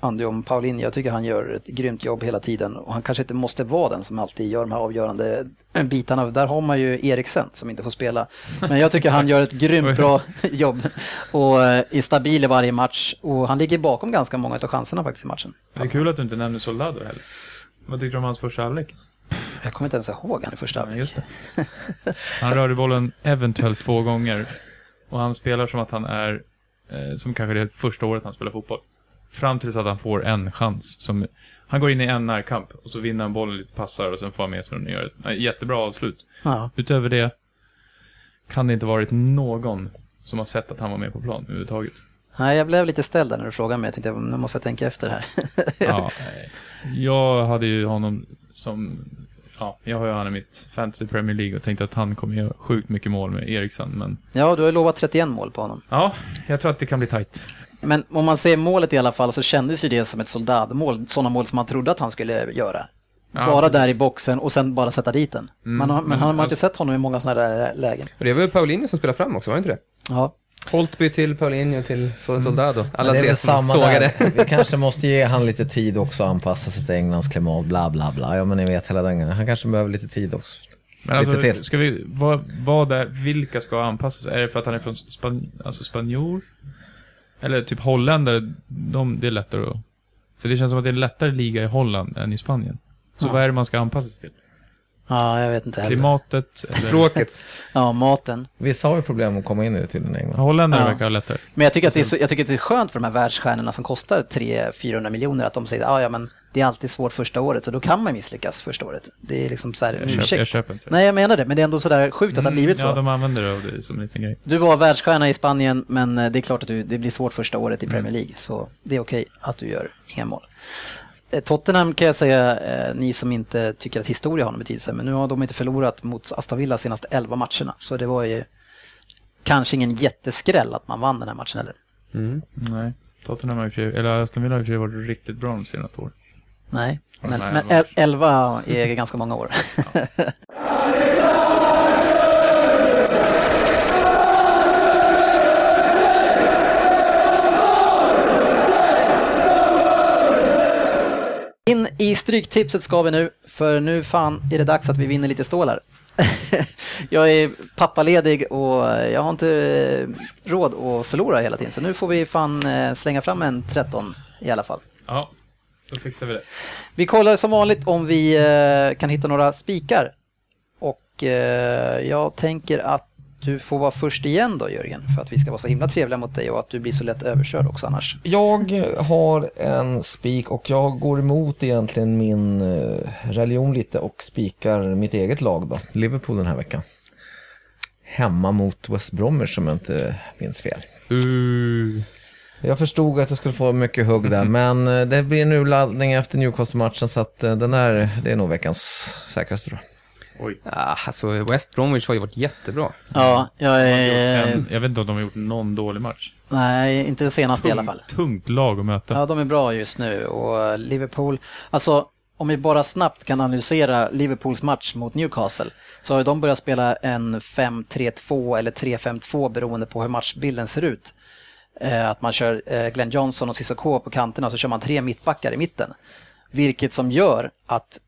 S1: Andy om Paulinho. Jag tycker han gör ett grymt jobb hela tiden och han kanske inte måste vara den som alltid gör de här avgörande bitarna. Där har man ju Eriksen som inte får spela. Men jag tycker han gör ett grymt bra jobb och eh, är stabil i varje match och han ligger bakom ganska många av chanserna faktiskt i matchen.
S2: Det är kul att du inte nämner Soldado heller. Vad tycker du om hans första halvlek?
S1: Jag kommer inte ens ihåg han i första halvlek.
S2: just det. Han rörde bollen eventuellt två gånger. Och han spelar som att han är, eh, som kanske det är första året han spelar fotboll. Fram tills att han får en chans. Som, han går in i en närkamp och så vinner han bollen lite passar och sen får han med sig den och gör ett jättebra avslut.
S1: Ja.
S2: Utöver det kan det inte varit någon som har sett att han var med på plan överhuvudtaget.
S1: Nej, jag blev lite ställd där när du frågade mig. Jag tänkte, nu måste jag tänka efter här.
S2: Ja, jag hade ju honom som... Ja, jag har ju han i mitt Fantasy Premier League och tänkte att han kommer göra sjukt mycket mål med Eriksson, men...
S1: ja, du har ju lovat 31 mål på honom.
S2: Ja, jag tror att det kan bli tajt.
S1: Men om man ser målet i alla fall så kändes ju det som ett soldatmål, sådana mål som man trodde att han skulle göra.
S2: Ja,
S1: Vara där i boxen och sen bara sätta dit den. man har, men
S2: men
S1: han har man
S2: alltså-
S1: inte sett honom i många sådana där lägen.
S5: Och det var ju Paulinho som spelade fram också, var det inte det?
S1: Ja,
S5: Holtby till Paulinho till Sol- Soldado. Alla
S4: Men det är
S5: tre som
S4: samma
S5: sågade.
S4: där. Vi kanske måste ge han lite tid också att anpassa sig till Englands klimat, bla bla bla. Ja men ni vet hela den. Han kanske behöver lite tid också.
S2: Men
S4: Lite
S2: alltså,
S4: till.
S2: ska vi... Vad, vad är, vilka ska anpassa sig? Är det för att han är från Span, alltså spanjor? Eller typ holländare? De, det är lättare att... För det känns som att det är en lättare liga i Holland än i Spanien. Så
S1: Ja.
S2: vad är det man ska anpassa sig till?
S1: Ja jag vet inte heller.
S2: Klimatet? Eller?
S5: Språket.
S1: Ja, maten.
S4: Vissa har ju problem att komma in i tydligen England.
S2: Holländare
S1: Ja.
S2: verkar ha lättare.
S1: Men jag tycker, att det är så, jag tycker att det är skönt för de här världsstjärnorna som kostar 300-400 miljoner att de säger att ah, ja, men det är alltid svårt första året så då kan man misslyckas första året. Det är liksom så här
S2: Jag köper,
S1: ursäkt.
S2: jag köper inte.
S1: Nej, jag menar det, men det är ändå sådär sjukt att det har blivit så.
S2: Ja, de använder det, det som en liten grej.
S1: Du var världsstjärna i Spanien, men eh, det är klart att du, det blir svårt första året i
S2: Mm.
S1: Premier League. Så det är okej att du gör inga mål. Eh, Tottenham kan jag säga, eh, ni som inte tycker att historia har någon betydelse, men nu har de inte förlorat mot Aston Villa senaste 11 matcherna. Så det var ju kanske ingen jätteskräll att man vann den här matchen heller.
S5: Mm.
S2: Nej. Tottenham har ju, eller Aston Villa har ju varit riktigt bra de senaste åren.
S1: Nej, men,
S2: Nej,
S1: men
S2: det var-
S1: el- 11 är ganska många år. In i Stryktipset ska vi nu, för nu fan är det dags att vi vinner lite stålar. jag är pappaledig och jag har inte eh, råd att förlora hela tiden. Så nu får vi fan eh, slänga fram en 13 i alla fall.
S2: Ja, då fixar vi det.
S1: Vi kollar som vanligt om vi eh, kan hitta några spikar. Och jag tänker att du får vara först igen då Jörgen, för att vi ska vara så himla trevliga mot dig och att du blir så lätt överkörd också annars.
S4: Jag har en spik och jag går emot egentligen min eh, religion lite och spikar mitt eget lag då, Liverpool den här veckan. Hemma mot West Bromwich om jag inte minns fel.
S2: Uh,
S4: Jag förstod att jag skulle få mycket hugg där, men eh, det blir en urladdning efter Newcastle-matchen så att eh, den är, det är nog veckans säkraste då.
S2: Oj.
S5: Ja, alltså West Bromwich har ju varit jättebra.
S1: Ja, jag är...
S2: En, jag vet inte om de har gjort någon dålig match.
S1: Nej, inte det senaste i alla fall.
S2: Tungt lag att möta.
S1: Ja, de är bra just nu och Liverpool, alltså om vi bara snabbt kan analysera Liverpools match mot Newcastle så har de börjat spela en 5-3-2 eller 3-5-2 beroende på hur matchbilden ser ut. Eh, Att man kör eh, Glenn Johnson och Cissoko på kanterna så kör man tre mittbackar i mitten. Vilket som gör att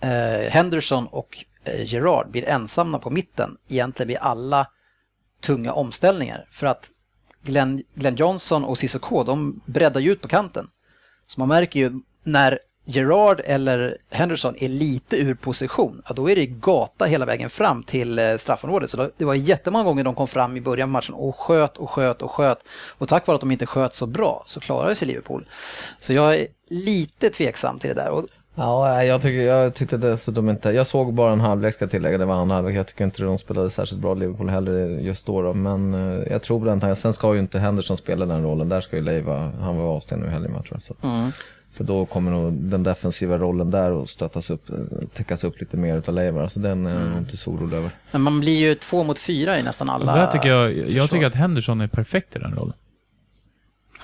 S1: eh, Henderson och Eh, Gerard blir ensamma på mitten egentligen vid alla tunga omställningar. För att Glenn, Glenn Johnson och Cissoko, de breddar ju ut på kanten. Så man märker ju när Gerard eller Henderson är lite ur position, ja, då är det gata hela vägen fram till eh, straffområdet. Så det var jättemånga gånger de kom fram i början av matchen och sköt och sköt och sköt. Och tack vare att de inte sköt så bra så klarade sig Liverpool. Så jag är lite tveksam till det där. Och
S4: Ja, jag, tycker, jag tyckte dessutom inte, jag såg bara en halvlek ska tillägga, det var en halvlek. Jag tycker inte de spelade särskilt bra Liverpool heller just då, då. men eh, jag tror på den tanken. Sen ska ju inte Henderson spela den rollen, där ska ju Leiva, han var avstängd nu i helgen tror jag. Så. så då kommer nog den defensiva rollen där att stöttas upp, eh, täckas upp lite mer utav Leiva, så den är jag nog inte så orolig över.
S1: Men man blir ju två mot fyra i nästan alla
S2: Alltså där tycker jag, jag tycker att Henderson är perfekt i den rollen.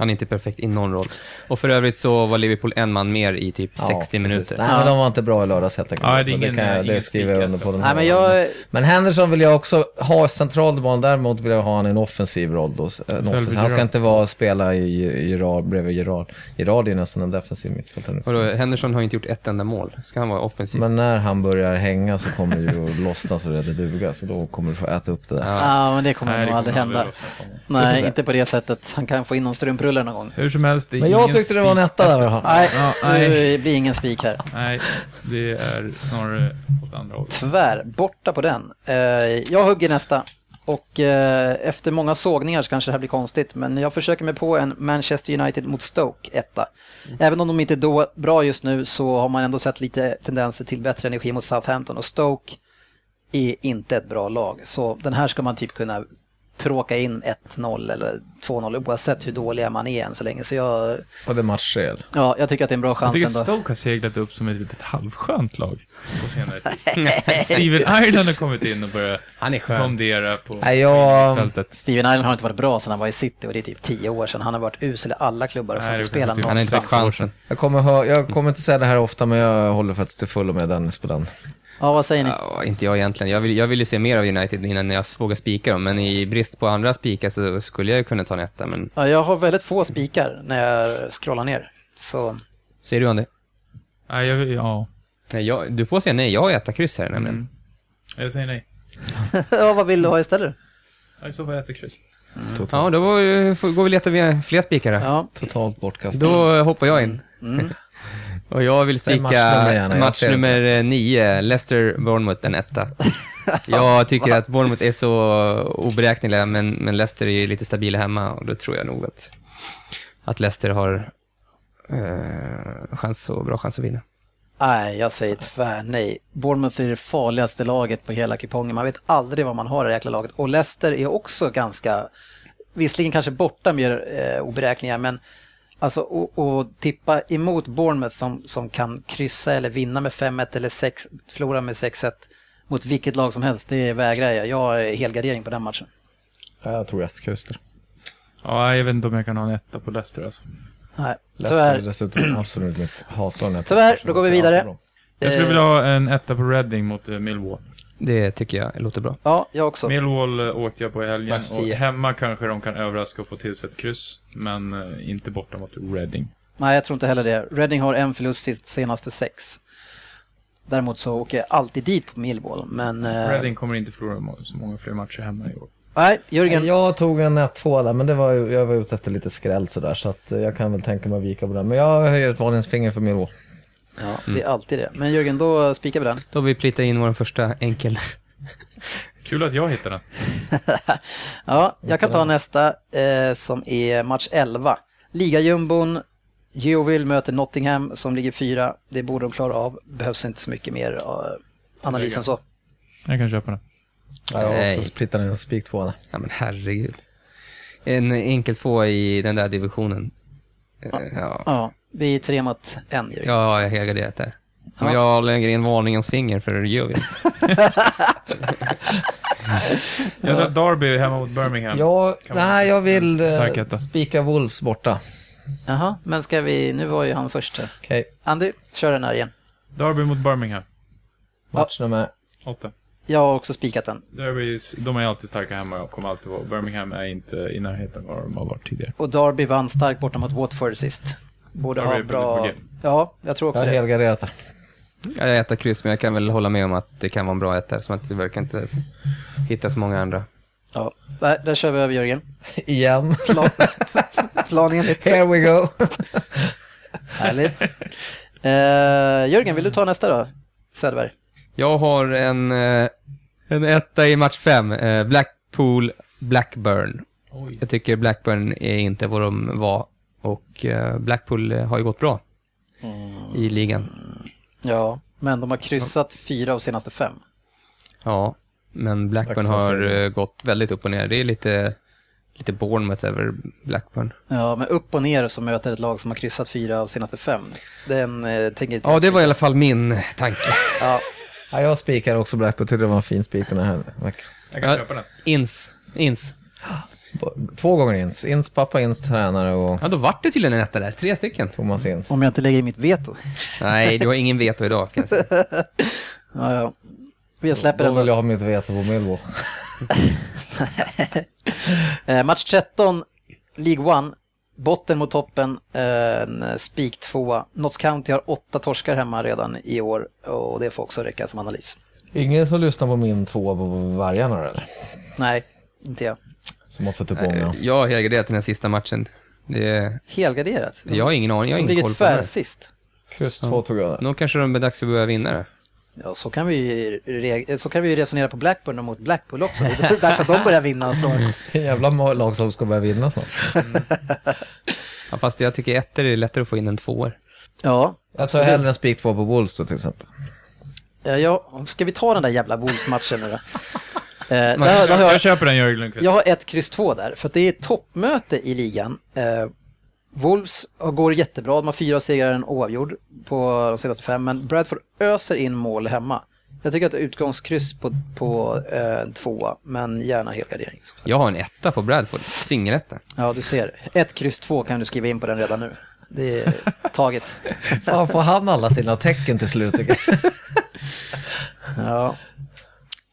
S5: Han är inte perfekt i någon roll. Och för övrigt så var Liverpool en man mer i typ
S4: Ja,
S5: 60
S4: precis.
S5: minuter.
S4: Nej, men de var inte bra i lördags helt enkelt.
S2: Ja, det ingen-
S4: kan jag, det skriver jag under på den
S1: Nej,
S4: här
S1: men
S4: gången.
S1: jag,
S4: Men Henderson vill jag också ha centralt i banan, däremot vill jag ha han i en offensiv roll då. En
S2: för
S4: offensiv. Han ska inte vara spela i i Gerard, bredvid Gerard. Gerard är nästan en defensiv mittfältare
S5: Henderson har inte gjort ett enda mål. Ska han vara offensiv?
S4: Men när han börjar hänga så kommer det ju att lossna så det duga, så då kommer du få äta upp det där.
S5: Ja.
S1: ja, men det kommer
S2: Nej, det
S1: nog aldrig hända.
S2: honom.
S1: Nej, inte på det sättet. Han kan få in någon strumprulle någon gång.
S2: Hur som helst, det är
S4: Men jag
S2: ingen
S4: tyckte det var en
S2: spik.
S4: etta där.
S1: Nej,
S2: Ja, nej.
S1: blir ingen spik här.
S2: Nej, det är snarare åt andra hållet.
S1: Tvär, borta på den. Eh, jag hugger nästa. Och eh, efter många sågningar så kanske det här blir konstigt, men jag försöker mig på en Manchester United mot Stoke, etta. Även om de inte är då bra just nu så har man ändå sett lite tendenser till bättre energi mot Southampton och Stoke är inte ett bra lag. Så den här ska man typ kunna tråka in 1-0 eller 2-0 oavsett hur dåliga man är än så länge. Så jag,
S4: Och det är matchspel.
S1: ja, jag tycker att det är en bra
S2: Jag
S1: chans
S2: tycker
S1: ändå.
S2: Stoke har seglat upp som ett litet halvskönt lag på senare tid. Steven Ireland har kommit in och börjat
S5: Han är skön.
S2: domdera på
S4: Nej, jag-
S2: fältet.
S1: Steven Island har inte varit bra sedan han var i City och det är typ tio år sedan. Han har varit usel i alla klubbar och
S2: Nej,
S1: fått spela
S2: typ-
S5: Han har inte fått
S1: någonstans.
S5: chansen.
S4: Jag kommer, jag kommer inte säga det här ofta, men jag håller faktiskt till fullo med Dennis på den.
S1: Ja, vad säger ni?
S5: Ja, inte jag egentligen. Jag vill, jag vill ju se mer av United innan jag vågar spika dem, men i brist på andra spikar så skulle jag ju kunna ta en etta, men
S1: Ja, jag har väldigt få spikar när jag scrollar ner. Så
S5: säger du om det?
S2: Nej, jag, ja.
S5: Nej, jag, du får säga nej, jag har etta kryss här nämligen.
S2: Mm. Jag säger nej.
S1: ja, vad vill du ha istället?
S2: Ja, I så fall äter kryss.
S4: Totalt,
S5: Ja, då går vi leta fler spikar.
S1: Ja,
S4: totalt bortkastat.
S5: Då hoppar jag in.
S1: mm.
S5: Och jag vill
S4: Säg jag
S5: match nummer nio, Leicester-Bournemouth, en etta. Jag tycker att Bournemouth är så oberäkneliga, men, men Leicester är ju lite stabila hemma och då tror jag nog att, att Leicester har eh, chans och, bra chans att vinna.
S1: Nej, jag säger tvär nej. Bournemouth är det farligaste laget på hela kupongen. Man vet aldrig vad man har i det jäkla laget. Och Leicester är också ganska, visserligen kanske borta mer eh, oberäkneliga, men alltså och, och tippa emot Bournemouth som, som kan kryssa eller vinna med 5-1 eller 6, förlora med 6-1 mot vilket lag som helst, det vägrar jag. Jag har helgardering på den matchen.
S4: Ja, Jag tror ett kryss där.
S2: Ja, jag vet inte om jag kan ha en etta på Leicester alltså.
S1: Nej,
S4: Leicester är
S1: tyvärr.
S4: dessutom absolut mitt hatar den
S1: Tyvärr, då går vi vidare.
S2: Jag skulle
S1: Eh,
S2: vilja ha en etta på Reading mot eh, Millwall.
S5: Det tycker jag låter bra.
S1: Ja, jag också.
S2: Millwall eh, åkte jag på i helgen
S5: Match
S2: och
S5: 10.
S2: hemma kanske de kan överraska och få till sig ett kryss. Men eh, inte borta mot Reading.
S1: Nej, jag tror inte heller det. Reading har en förlust sist- senaste sex. Däremot så åker jag alltid dit på Millwall. Men... Eh,
S2: Reading kommer inte förlora må- så många fler matcher hemma i år.
S1: nej, Jörgen.
S4: Jag tog en 1-2 där, men det var, ju- jag var ute efter lite skräll sådär, så att eh, jag kan väl tänka mig att vika på den. Men jag höjer ett varningens finger för Millwall.
S1: Ja, det är alltid det. Men Jörgen, då spikar vi den.
S5: Då har vi plitat in vår första enkel.
S2: Kul att jag hittade den.
S1: Ja, jag kan ta nästa eh, som är match 11. Ligajumbon, Geoville möter Nottingham som ligger fyra. Det borde de klara av. Behövs inte så mycket mer eh, analys än så.
S2: Jag kan köpa den.
S4: Ja, jag också splittat en spik 2 där.
S5: Ja men herregud. En enkel två i den där divisionen. Eh, Ja,
S1: Ja, vi är tre mot en
S5: ja jag har helgarderat där.
S1: Ja.
S5: Jag lägger in varningens finger för Geoville.
S2: Jag tar Derby hemma mot Birmingham.
S4: Ja, nej, jag vill eh, spika Wolves borta.
S1: Jaha, men ska vi... Nu var ju han först här.
S4: Okej,
S1: Andy, kör den här igen.
S2: Derby mot Birmingham.
S4: match nummer...
S2: Åtta.
S1: Jag har också spikat den.
S2: Derby, de är alltid starka hemma och kommer alltid vara. Birmingham är inte i närheten av vad de har varit tidigare.
S1: Och Derby vann starkt borta mot Watford sist. Borde ha bra... Ja, jag tror
S4: Jag
S1: också
S4: har
S1: det.
S4: helgarderat där.
S5: Jag äter kryss, men jag kan väl hålla med om att det kan vara en bra etta som att det verkar inte hitta så många andra.
S1: Ja, där, där kör vi över Jörgen.
S4: Igen.
S1: Plan, plan enligt.
S4: Here we go.
S1: Härligt. Eh, Jörgen, vill du ta nästa då? Söderberg.
S5: Jag har en, eh, en etta i match fem. Eh, Blackpool Blackburn.
S2: Oj.
S5: Jag tycker Blackburn är inte vad de var. Och eh, Blackpool eh, har ju gått bra i ligan.
S1: Ja, men de har kryssat fyra av senaste fem.
S5: Ja, men Blackburn har eh, gått väldigt upp och ner. Det är lite, lite Bournemouth över Blackburn.
S1: Ja, men upp och ner så möter ett lag som har kryssat fyra av senaste fem. Den eh, tänker
S5: Ja, det var i alla fall min tanke.
S1: Ja,
S4: Ja, jag spikar också Blackpool, tyckte det var en fin spik den här.
S2: Jag kan
S5: Ja.
S2: köpa den.
S5: Ins. Ins.
S4: Två gånger Ins. Ins pappa, Ins tränare och
S5: Ja, då vart det tydligen en etta där. Tre stycken.
S4: Thomas Ins.
S1: om jag inte lägger i mitt veto.
S5: Nej, du har ingen veto idag kan jag säga.
S1: Ja, ja. Jag släpper
S4: Då
S1: den
S4: vill
S1: då.
S4: jag ha mitt veto på Millwall.
S1: Eh, match 13, League One. Botten mot toppen, eh, en spik tvåa. Notts County har åtta torskar hemma redan i år och det får också räcka som analys.
S4: Ingen som lyssnar på min tvåa på Vargarna eller?
S1: Nej, inte jag.
S4: Som har fått upp ångan.
S5: Eh, Jag har helgarderat den här sista matchen. Det är,
S1: Helgarderat. De,
S5: jag har ingen aning, jag har
S1: de
S5: ingen
S1: ligger
S5: koll på det här.
S1: tvärsist.
S4: Kryss två tog jag där.
S5: Då kanske de är dags att börja vinna det.
S1: Ja, så kan vi så kan vi ju resonera på Blackburn och mot Blackpool också. Det är dags att de börjar vinna och slå.
S4: Jävla lag som ska börja vinna snart.
S5: Ja, fast jag tycker ettor är lättare att få in än tvåor.
S1: Ja,
S4: Jag tar
S1: absolut.
S4: hellre en spik två på Wolves då till exempel.
S1: Ja, ja, ska vi ta den där jävla Wolves-matchen nu då? Eh, där, där har
S2: Jag
S1: jag,
S2: köper den Jörgen Lundqvist.
S1: jag har ett kryss två där, för att det är toppmöte i ligan. Eh, Wolves går jättebra, de har fyra segrar en oavgjord på de senaste fem, men Bradford öser in mål hemma. Jag tycker att utgångskryss på, på eh, tvåa, men gärna helgardering.
S5: Jag har en etta på Bradford, singeletta.
S1: Ja, du ser. Ett kryss två kan du skriva in på den redan nu. Det är taget.
S4: Fan, får han alla sina tecken till slut jag.
S1: Ja.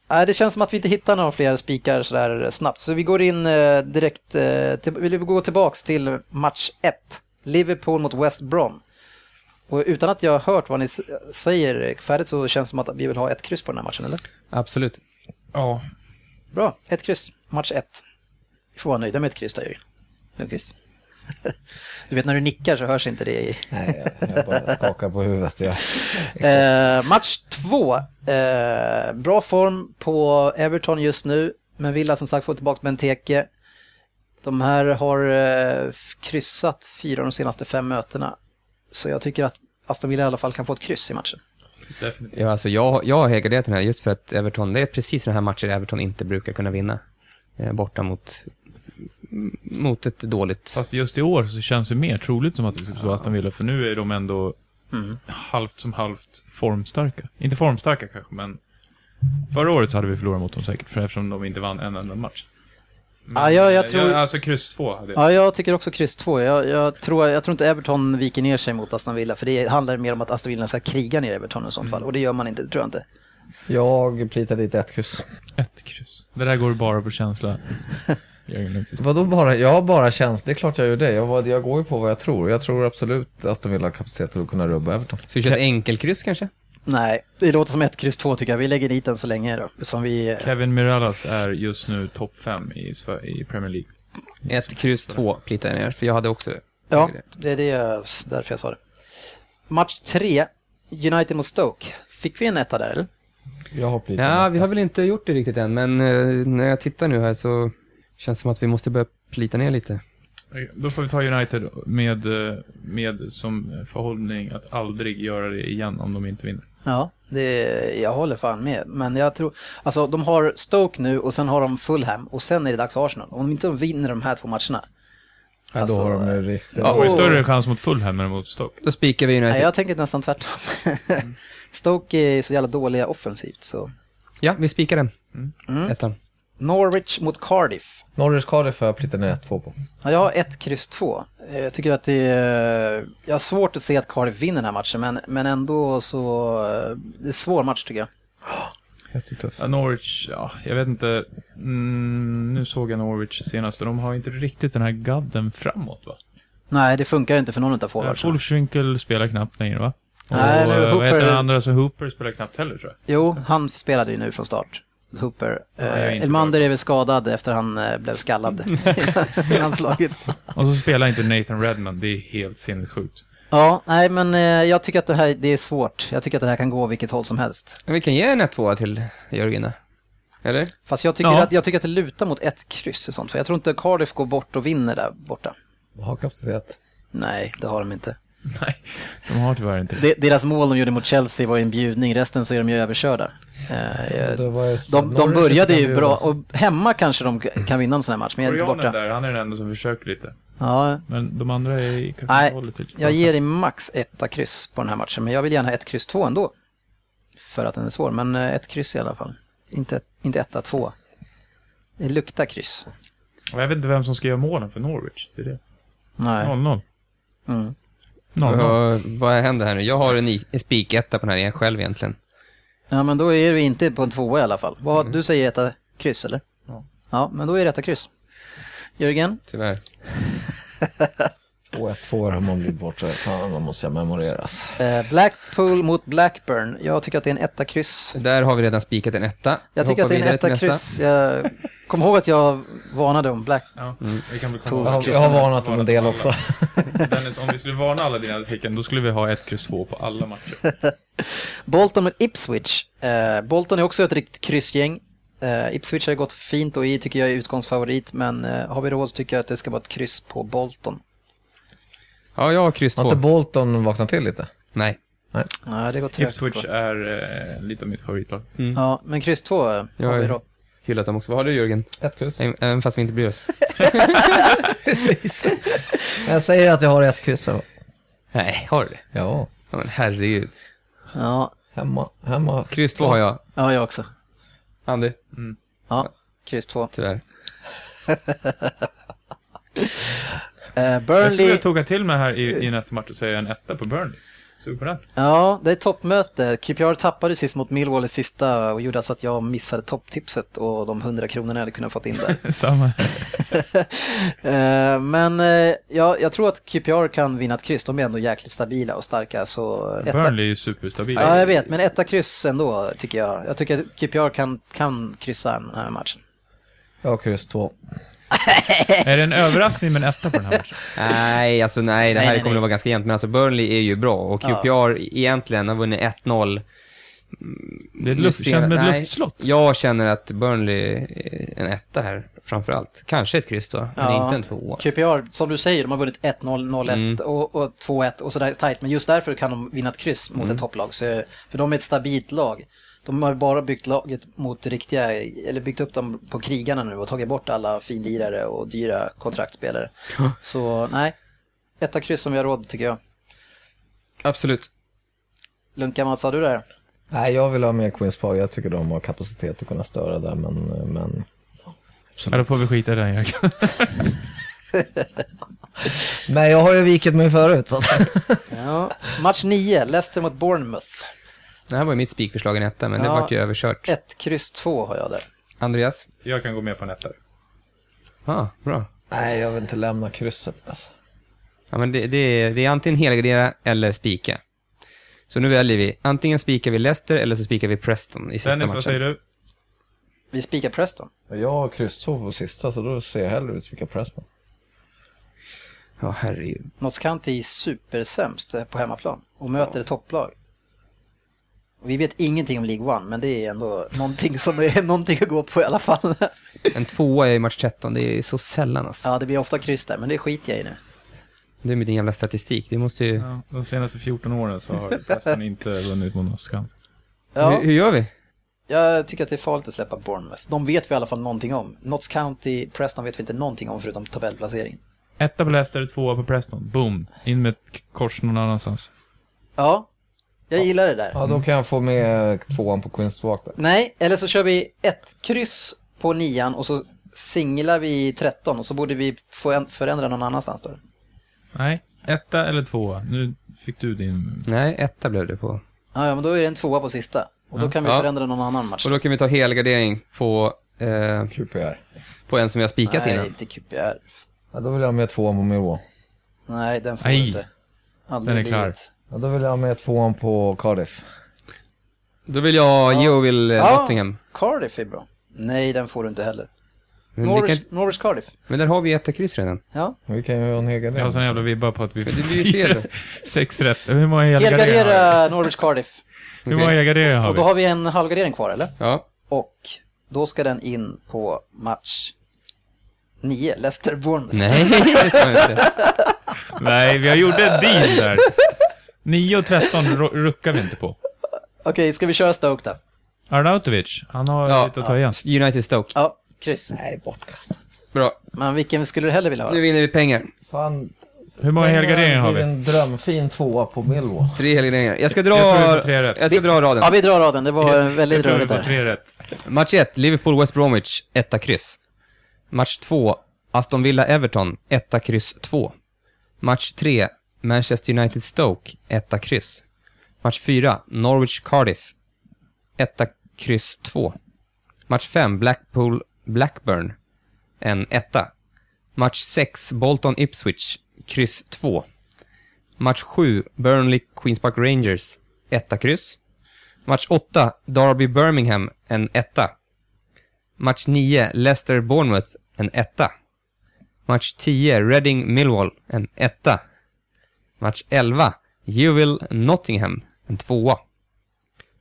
S1: Nej, det känns som att vi inte hittar några fler spikar sådär snabbt. Så vi går in eh, direkt, eh, till, vill vi gå tillbaks till match 1. Liverpool mot West Brom. Och utan att jag har hört vad ni säger färdigt så känns det som att vi vill ha ett kryss på den här matchen, eller?
S5: Absolut.
S2: Ja.
S1: Bra, ett kryss, match 1. Vi får vara nöjda med ett kryss där, Jörgen. Lundqvist. Du vet när du nickar så hörs inte det i...
S4: Nej, jag, jag bara skakar på huvudet. Jag.
S1: Eh, match två. Eh, bra form på Everton just nu, men Villa som sagt får tillbaka Benteke. De här har eh, kryssat fyra av de senaste fem mötena. Så jag tycker att Aston Villa i alla fall kan få ett kryss i matchen.
S2: Definitivt.
S5: Ja, alltså jag, jag har helgarderat den här just för att Everton, det är precis sådana här matcher Everton inte brukar kunna vinna. Eh, borta mot, mot ett dåligt...
S2: Fast just i år så känns det mer troligt som att det ska slå Aston Villa, för nu är de ändå halvt som halvt formstarka. Inte formstarka kanske, men förra året så hade vi förlorat mot dem säkert, för eftersom de inte vann en enda match. Men,
S1: Ja, jag- jag
S2: eh,
S1: tror-
S2: alltså kryss två hade jag.
S1: Ja, jag tycker också kryss två. Jag, jag, tror, jag tror inte Everton viker ner sig mot Aston Villa, för det handlar mer om att Aston Villa ska kriga ner Everton i sånt fall. Och det gör man inte, det tror jag inte.
S4: jag plitar dit ett kryss.
S2: Ett kryss. Det där går bara på känsla. Jörgen Lundqvist.
S4: Vadå bara? Jag har bara känsla. Det är klart jag gör det. Jag, var- jag går ju på vad jag tror. Jag tror absolut att Aston Villa har kapacitet att kunna rubba Everton.
S5: Ska vi köra ett enkelkryss kanske?
S1: Nej, det låter som ett kryss två tycker jag. Vi lägger dit den så länge då. Som vi...
S2: Kevin Mirallas är just nu topp 5 i, i Premier League.
S5: Ett kryss två plitar jag ner, för jag hade också
S1: Ja, det är det jag, därför jag sa det. Match tre, United mot Stoke. Fick vi en etta där eller?
S4: Jag hoppar lite.
S5: Ja, vi har väl inte gjort det riktigt än, men eh, när jag tittar nu här så känns som att vi måste börja plita ner lite.
S2: Då får vi ta United med, eh, med som förhållning att aldrig göra det igen om de inte vinner.
S1: Ja, det, jag håller fan med. Men jag tror, alltså de har Stoke nu och sen har de Fulham och sen är det dags för Arsenal. Om de inte vinner de här två matcherna.
S4: ja, då
S1: alltså,
S4: har de ju riktigt...
S2: Var ju
S1: Åh.
S2: större chans mot Fulham än mot Stoke.
S5: Då spikar vi United.
S1: Nej, jag tänker nästan tvärtom. Stoke är så jävla dåliga offensivt så.
S5: Ja, vi spikar den.
S1: Mm.
S5: Ettan.
S1: Norwich mot Cardiff.
S4: Norwich Cardiff har jag plitat ner 1-2 på.
S1: Ja, jag har ett kryss två. Eh, Jag tycker att det är... Jag har svårt att se att Cardiff vinner den här matchen, men, men ändå så... eh, Det är en svår match tycker jag.
S2: Ja, Norwich, ja, jag vet inte. Mm, nu såg jag Norwich senast och de har inte riktigt den här gadden framåt va?
S1: Nej, det funkar inte för någon av
S2: Ja,
S1: forwardsen.
S2: Wolfswinkel spelar knappt längre va?
S1: Nej,
S2: och,
S1: nu
S2: eh, vad heter
S1: Hooper-
S2: den andra? Så Hooper spelar knappt heller tror jag.
S1: Jo, han spelade ju nu från start. Hooper. Eh,
S2: inte
S1: Elmander är väl skadad efter han eh, blev skallad i landslaget.
S2: Och så spelar inte Nathan Redmond, det är helt sinnessjukt.
S1: Ja, nej men eh, jag tycker att det här det är svårt. Jag tycker att det här kan gå vilket håll som helst.
S5: Vi kan ge en 1-2 till Jörgen. Eller?
S1: Fast jag tycker,
S2: Ja.
S1: att, jag tycker att det lutar mot ett kryss och sånt. För jag tror inte Cardiff går bort och vinner där borta.
S4: Har kapacitet.
S1: Nej, det har de inte.
S2: Nej, de har tyvärr inte det.
S1: De, deras mål de gjorde mot Chelsea var en bjudning, resten så är de ju överkörda. Eh, de, de började ju bra och hemma kanske de kan vinna en sån här match, men jag är inte borta.
S2: där, han är den enda som försöker lite.
S1: Ja,
S2: Men de andra är kanske
S1: Nej, jag ger dig max etta kryss på den här matchen, men jag vill gärna ha ett kryss två ändå. För att den är svår, men eh, ett kryss i alla fall. Inte, inte etta, två. Det luktar kryss.
S2: Jag vet inte vem som ska göra målen för Norwich. Det är det.
S1: Nej.
S2: 0-0.
S1: Mm.
S2: 0-0.
S5: Vad, vad händer här nu? Jag har en, en spiketta på den här igen själv egentligen.
S1: Ja, men då är du inte på en tvåa i alla fall. Vad, Du säger etta kryss, eller?
S2: Ja.
S1: Ja, men då är det etta kryss. Jörgen?
S5: Tyvärr.
S4: 2-1-2 har man blivit borta. Fan, man måste jag memoreras.
S1: Eh, Blackpool mot Blackburn. Jag tycker att det är en etta kryss.
S5: Där har vi redan spikat en etta.
S1: Jag tycker att det är en etta kryss. Jag kom ihåg att jag varnade om Black...
S2: Ja, vi kan väl komma
S4: Jag
S2: ihåg.
S4: har, jag har varnat om en del också.
S2: Dennis, om vi skulle varna alla dina tecken, då skulle vi ha ett kryss två på alla matcher.
S1: Bolton mot Ipswich. Eh, Bolton är också ett riktigt kryssgäng. Eh, Ipswich har gått fint och i tycker jag är utgångsfavorit, men eh, har vi råd så tycker jag att det ska vara ett kryss på Bolton.
S5: Ja, jag har kryss
S4: Har
S5: två.
S4: inte Bolton vaknat till lite?
S5: Nej.
S1: Nej, det går trögt.
S2: Ipswich är eh, lite av mitt favoritlag.
S1: Ja, men kryss två eh,
S5: Jag
S1: har vi
S5: är-
S1: råd.
S5: Hyllat dem också. Vad har du Jörgen?
S4: Ett kryss.
S5: Även fast vi inte bryr oss.
S4: Precis. Jag säger att jag har ett kryss. här.
S5: Nej, har du det?
S4: Ja,
S5: Ja, men herregud.
S1: Ja,
S4: hemma. hemma.
S5: Kryss två har jag.
S1: ja, jag också.
S5: Andy?
S1: Ja, kryss två.
S5: Tyvärr.
S1: Eh,
S2: Jag skulle
S1: Burnley,
S2: tugga till mig här i, i nästa match och säga en etta på Burnley. Sug på den.
S1: ja, det är toppmöte. QPR tappade sist mot Millwall i sista och gjorde så att jag missade topptipset och de 100 kronorna jag hade kunnat fått in där.
S2: Samma.
S1: Eh, Men eh, ja, jag tror att QPR kan vinna ett kryss. De är ändå jäkligt stabila och starka. Så etta,
S2: Burnley är ju superstabila.
S1: ja, jag vet, men etta kryss ändå tycker jag. Jag tycker att QPR kan, kan kryssa den här matchen.
S4: Jag har kryss två.
S2: Är det en överraskning med en etta på den här matchen?
S5: Nej, alltså nej, det
S1: Nej,
S5: här
S1: nej,
S5: kommer
S1: nej.
S5: att vara ganska jämnt. Men alltså Burnley är ju bra och
S1: Ja.
S5: QPR egentligen har vunnit 1-0.
S2: Det är ett luft, känns som ett
S5: Nej,
S2: luftslott.
S5: Jag känner att Burnley är en etta här, framför allt. Kanske ett kryss då, men
S1: Ja.
S5: inte en tvåa.
S1: QPR, som du säger, de har vunnit 1-0, 0-1
S5: Mm.
S1: och, och 2-1 och sådär tajt. Men just därför kan de vinna ett kryss mot
S5: Mm.
S1: ett topplag. Så, för de är ett stabilt lag. De har bara byggt laget mot riktiga, eller byggt upp dem på krigarna nu och tagit bort alla finlirare och dyra kontraktspelare. Så nej, etta kryss som vi har råd tycker jag.
S5: Absolut.
S1: Lunka, vad sa du där?
S4: Nej, jag vill ha med Queens Park. Jag tycker de har kapacitet att kunna störa där, men... men...
S2: Ja, då får vi skita i den Jörgen.
S4: Nej, jag har ju vikit mig förut. Så. att-
S1: Ja, match 9, Leicester mot Bournemouth.
S5: Det här var ju mitt spikförslag en etta, men det
S1: Ja.
S5: vart ju överkört.
S1: Ett kryss 2 har jag där.
S5: Andreas?
S2: Jag kan gå med på en etta.
S5: Ja, bra.
S4: Nej, jag vill inte lämna krysset. Alltså.
S5: Ja, men det, det, är, det är antingen helgardera eller spika. Så nu väljer vi, antingen spikar vi Leicester eller så spikar vi Preston i sista
S2: Dennis,
S5: matchen.
S2: vad säger du?
S1: Vi spikar Preston.
S4: Jag har kryss två på sista, så då ser jag hellre ut vilka Preston.
S5: Ja, herregud.
S1: Notts County är supersämst på hemmaplan och möter ett topplag. Vi vet ingenting om League One, men det är ändå någonting som är någonting att gå på i alla fall.
S5: En tvåa i match 13, det är så sällan alltså.
S1: Ja, det blir ofta kryss där, men det skiter jag i nu.
S5: Det är med din jävla statistik. Det måste ju...
S2: Ja, de senaste 14 åren så har Preston inte vunnit mot Oskarshamn.
S1: Ja,
S5: Hur, hur gör vi?
S1: jag tycker att det är farligt att släppa Bournemouth. De vet vi i alla fall någonting om. Notts County, Preston vet vi inte någonting om förutom tabellplaceringen.
S2: Etta på Leicester, tvåa på Preston. Boom. In med ett kors någon annanstans.
S1: Ja, jag gillar det där.
S4: Ja, då kan jag få med tvåan på Queens Walk där.
S1: Nej, eller så kör vi ett kryss på nian och så singlar vi 13 och så borde vi få förändra någon annanstans då.
S2: Nej, etta eller tvåa. Nu fick du din...
S5: Nej, etta blev det på.
S1: Ja, ja, men då är det en tvåa på sista. Och då kan vi
S5: Ja.
S1: förändra någon annan match.
S5: Och då kan vi ta helgardering på, eh,
S4: QPR.
S5: på en som vi har spikat
S1: Nej,
S5: innan.
S1: inte QPR.
S4: Ja, då vill jag ha med tvåan på Millwall.
S1: Nej, den får
S2: Nej.
S1: du inte. Aldrig
S2: Den är klar.
S1: livet.
S4: Ja, då vill jag ha med tvåan på Cardiff.
S5: Då vill jag
S1: Ja.
S5: Yeovil eh,
S1: Ja.
S5: Nottingham.
S1: Cardiff är bra. Nej, den får du inte heller.
S5: Men, vi
S1: Norwich,
S5: kan,
S1: Norwich Cardiff.
S5: men där har vi etta kryss redan.
S1: Ja.
S4: Vi kan ju ha en egen
S2: Jag har sån jävla vibbar på att vi
S5: fel.
S2: Sex rätt. Hur många helgarderingar har vi?
S1: Helgardera Norwich Cardiff.
S2: Hur många helgarderingar har
S1: Och då
S2: vi?
S1: har vi en halvgardering kvar, eller?
S5: Ja.
S1: Och då ska den in på match 9, Leicester Bournemouth.
S5: Nej, det ska jag inte.
S2: Nej, vi har gjort en deal där. 9 och 13 ro- ruckar vi inte på.
S1: Okej, ska vi köra Stoke då?
S2: Arnautovic, han har
S5: Ja.
S2: lite att ta igen.
S5: United Stoke.
S1: Ja, kryss.
S4: Nej, bortkastat.
S5: Bra.
S1: Men vilken skulle du hellre vilja ha?
S5: Nu vinner vi pengar.
S4: Fan.
S2: Hur många helgarderingar har
S4: Det
S2: vi?
S4: blir en drömfin tvåa på Millwall.
S5: Tre helgarderingar. Jag ska dra...
S2: Jag tror vi får tre rätt.
S5: Jag ska dra raden.
S1: Ja, vi drar raden. Det var väldigt
S2: Jag tror vi
S1: rörigt
S2: får
S1: där.
S2: tre rätt.
S5: Match 1, Liverpool-West Bromwich, etta kryss. Match 2, Aston Villa-Everton, etta kryss 2. Match 3, Manchester United-Stoke, etta kryss. Match 4, Norwich-Cardiff, etta kryss 2. Match 5, Blackpool-Blackburn, en etta. Match 6, Bolton-Ipswich, kryss 2. Match 7, Burnley-Queens Park Rangers, etta kryss. Match 8, Derby-Birmingham, en etta. Match 9, Leicester-Bournemouth, en etta. Match 10, Reading-Millwall, en etta. Match 11, Yeovil-Nottingham, en tvåa.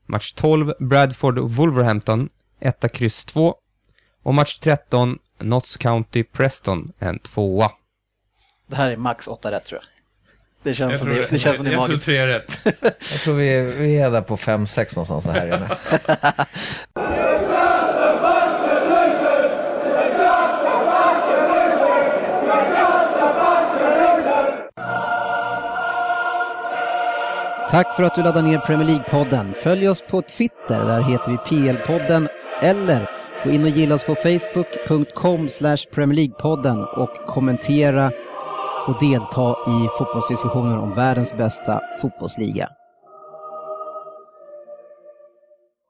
S5: Match 12, Bradford-Wolverhampton, etta kryss 2. Och match 13, Notts County-Preston, en tvåa.
S1: Det här är max 8 rätt tror jag. Det känns
S2: Jag
S1: som
S2: tror,
S1: det, det känns som det är
S2: jag tror
S1: magiskt.
S2: tre rätt.
S4: Jag tror vi, vi är där på 5-6 någonstans här inne.
S1: Tack för att du laddar ner Premier League-podden. Följ oss på Twitter, där heter vi PL-podden. Eller gå in och gilla oss på facebook.com Premier League-podden och kommentera och delta i fotbollsdiskussioner om världens bästa fotbollsliga.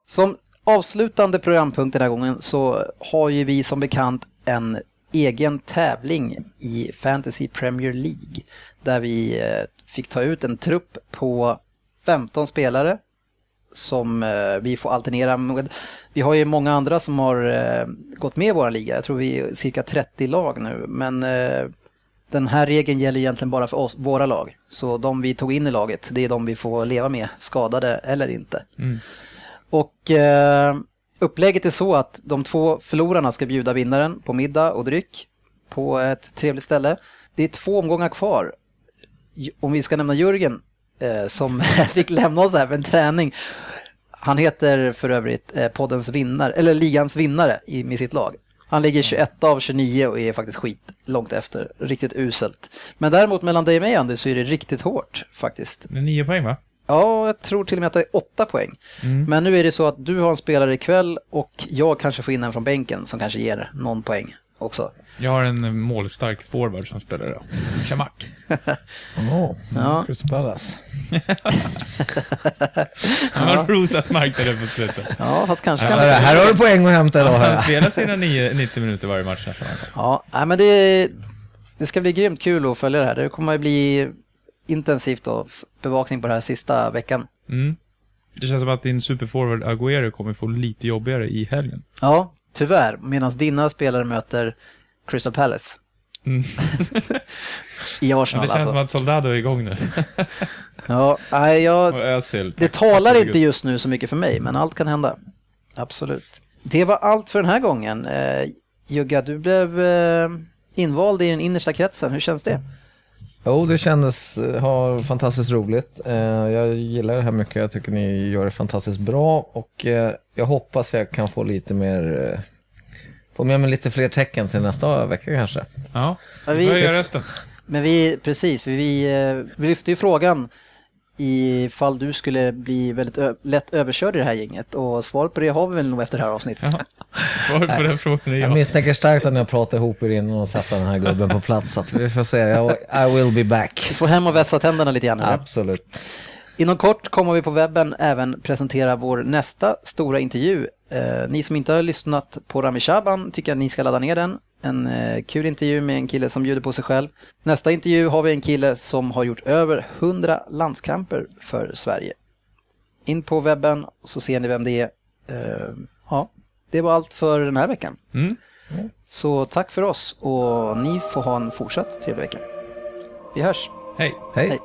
S1: Som avslutande programpunkt den här gången så har ju vi som bekant en egen tävling i Fantasy Premier League där vi eh, fick ta ut en trupp på 15 spelare som eh, vi får alternera med. Vi har ju många andra som har eh, gått med i våra liga. Jag tror vi är cirka 30 lag nu, men eh, den här regeln gäller egentligen bara för oss, våra lag. Så de vi tog in i laget, det är de vi får leva med, skadade eller inte. Och eh, upplägget är så att de två förlorarna ska bjuda vinnaren på middag och dryck på ett trevligt ställe. Det är två omgångar kvar. Om vi ska nämna Jörgen som fick lämna oss här för en träning. Han heter för övrigt eh, poddens vinnare, eller ligans vinnare i, med sitt lag. Han ligger 21 av 29 och är faktiskt skit långt efter. Riktigt uselt. Men däremot mellan dig och mig Anders så är det riktigt hårt faktiskt.
S2: Det är nio poäng va?
S1: Ja, jag tror till och med att det är åtta poäng. Men nu är det så att du har en spelare ikväll och jag kanske får in en från bänken som kanske ger någon poäng också.
S2: Jag har en målstark forward som spelar idag. Shamak.
S4: Åh,
S1: Ja.
S4: Crystal Palace.
S2: Han har rosat marknaden på slutet.
S1: Ja, fast kanske kan
S4: Ja, här har du poäng att hämta idag.
S2: Han spelar sina nio, 90 minuter varje match nästan.
S1: Ja, nej, men det, det ska bli grymt kul att följa det här. Det kommer att bli intensivt f- bevakning på det här sista veckan.
S2: Mm. Det känns som att din superforward Agüero kommer få lite jobbigare i helgen.
S1: Ja, tyvärr. Medan dina spelare möter Crystal Palace.
S2: Mm.
S1: I Arsenal
S2: det känns
S1: alltså.
S2: som att Soldado är igång nu.
S1: Ja, nej, jag,
S2: Özil.
S1: det talar inte just nu så mycket för mig, men allt kan hända. Absolut. Det var allt för den här gången. Eh, Jugga, du blev eh, invald i den innersta kretsen. Hur känns det?
S4: Jo, det kändes eh, har fantastiskt roligt. Eh, Jag gillar det här mycket. Jag tycker ni gör det fantastiskt bra och eh, jag hoppas jag kan få lite mer, eh, få med mig lite fler tecken till nästa vecka kanske.
S2: Ja, vi får göra rösten.
S1: Men vi, precis, för vi, eh, vi lyfte ju frågan ifall du skulle bli väldigt lätt överkörd i det här gänget och svaret på det har vi väl nog efter det här avsnittet.
S2: Ja. Svaret på den frågan är
S4: Jag
S2: ja.
S4: misstänker starkt att ni har pratat ihop er innan och satt den här gubben på plats. Så att vi får se. Jag, I will be back.
S1: Vi får hem och vässa tänderna lite grann.
S4: Absolut.
S1: Inom kort kommer vi på webben även presentera vår nästa stora intervju. Eh, ni som inte har lyssnat på Rami Shaban tycker att ni ska ladda ner den. En eh, kul intervju med en kille som bjuder på sig själv. Nästa intervju har vi en kille som har gjort över 100 landskamper för Sverige. In på webben så ser ni vem det är. Eh, ja, det var allt för den här veckan.
S2: Mm.
S1: Så tack för oss och ni får ha en fortsatt trevlig vecka. Vi hörs.
S2: Hej.
S4: Hej.
S1: Hej.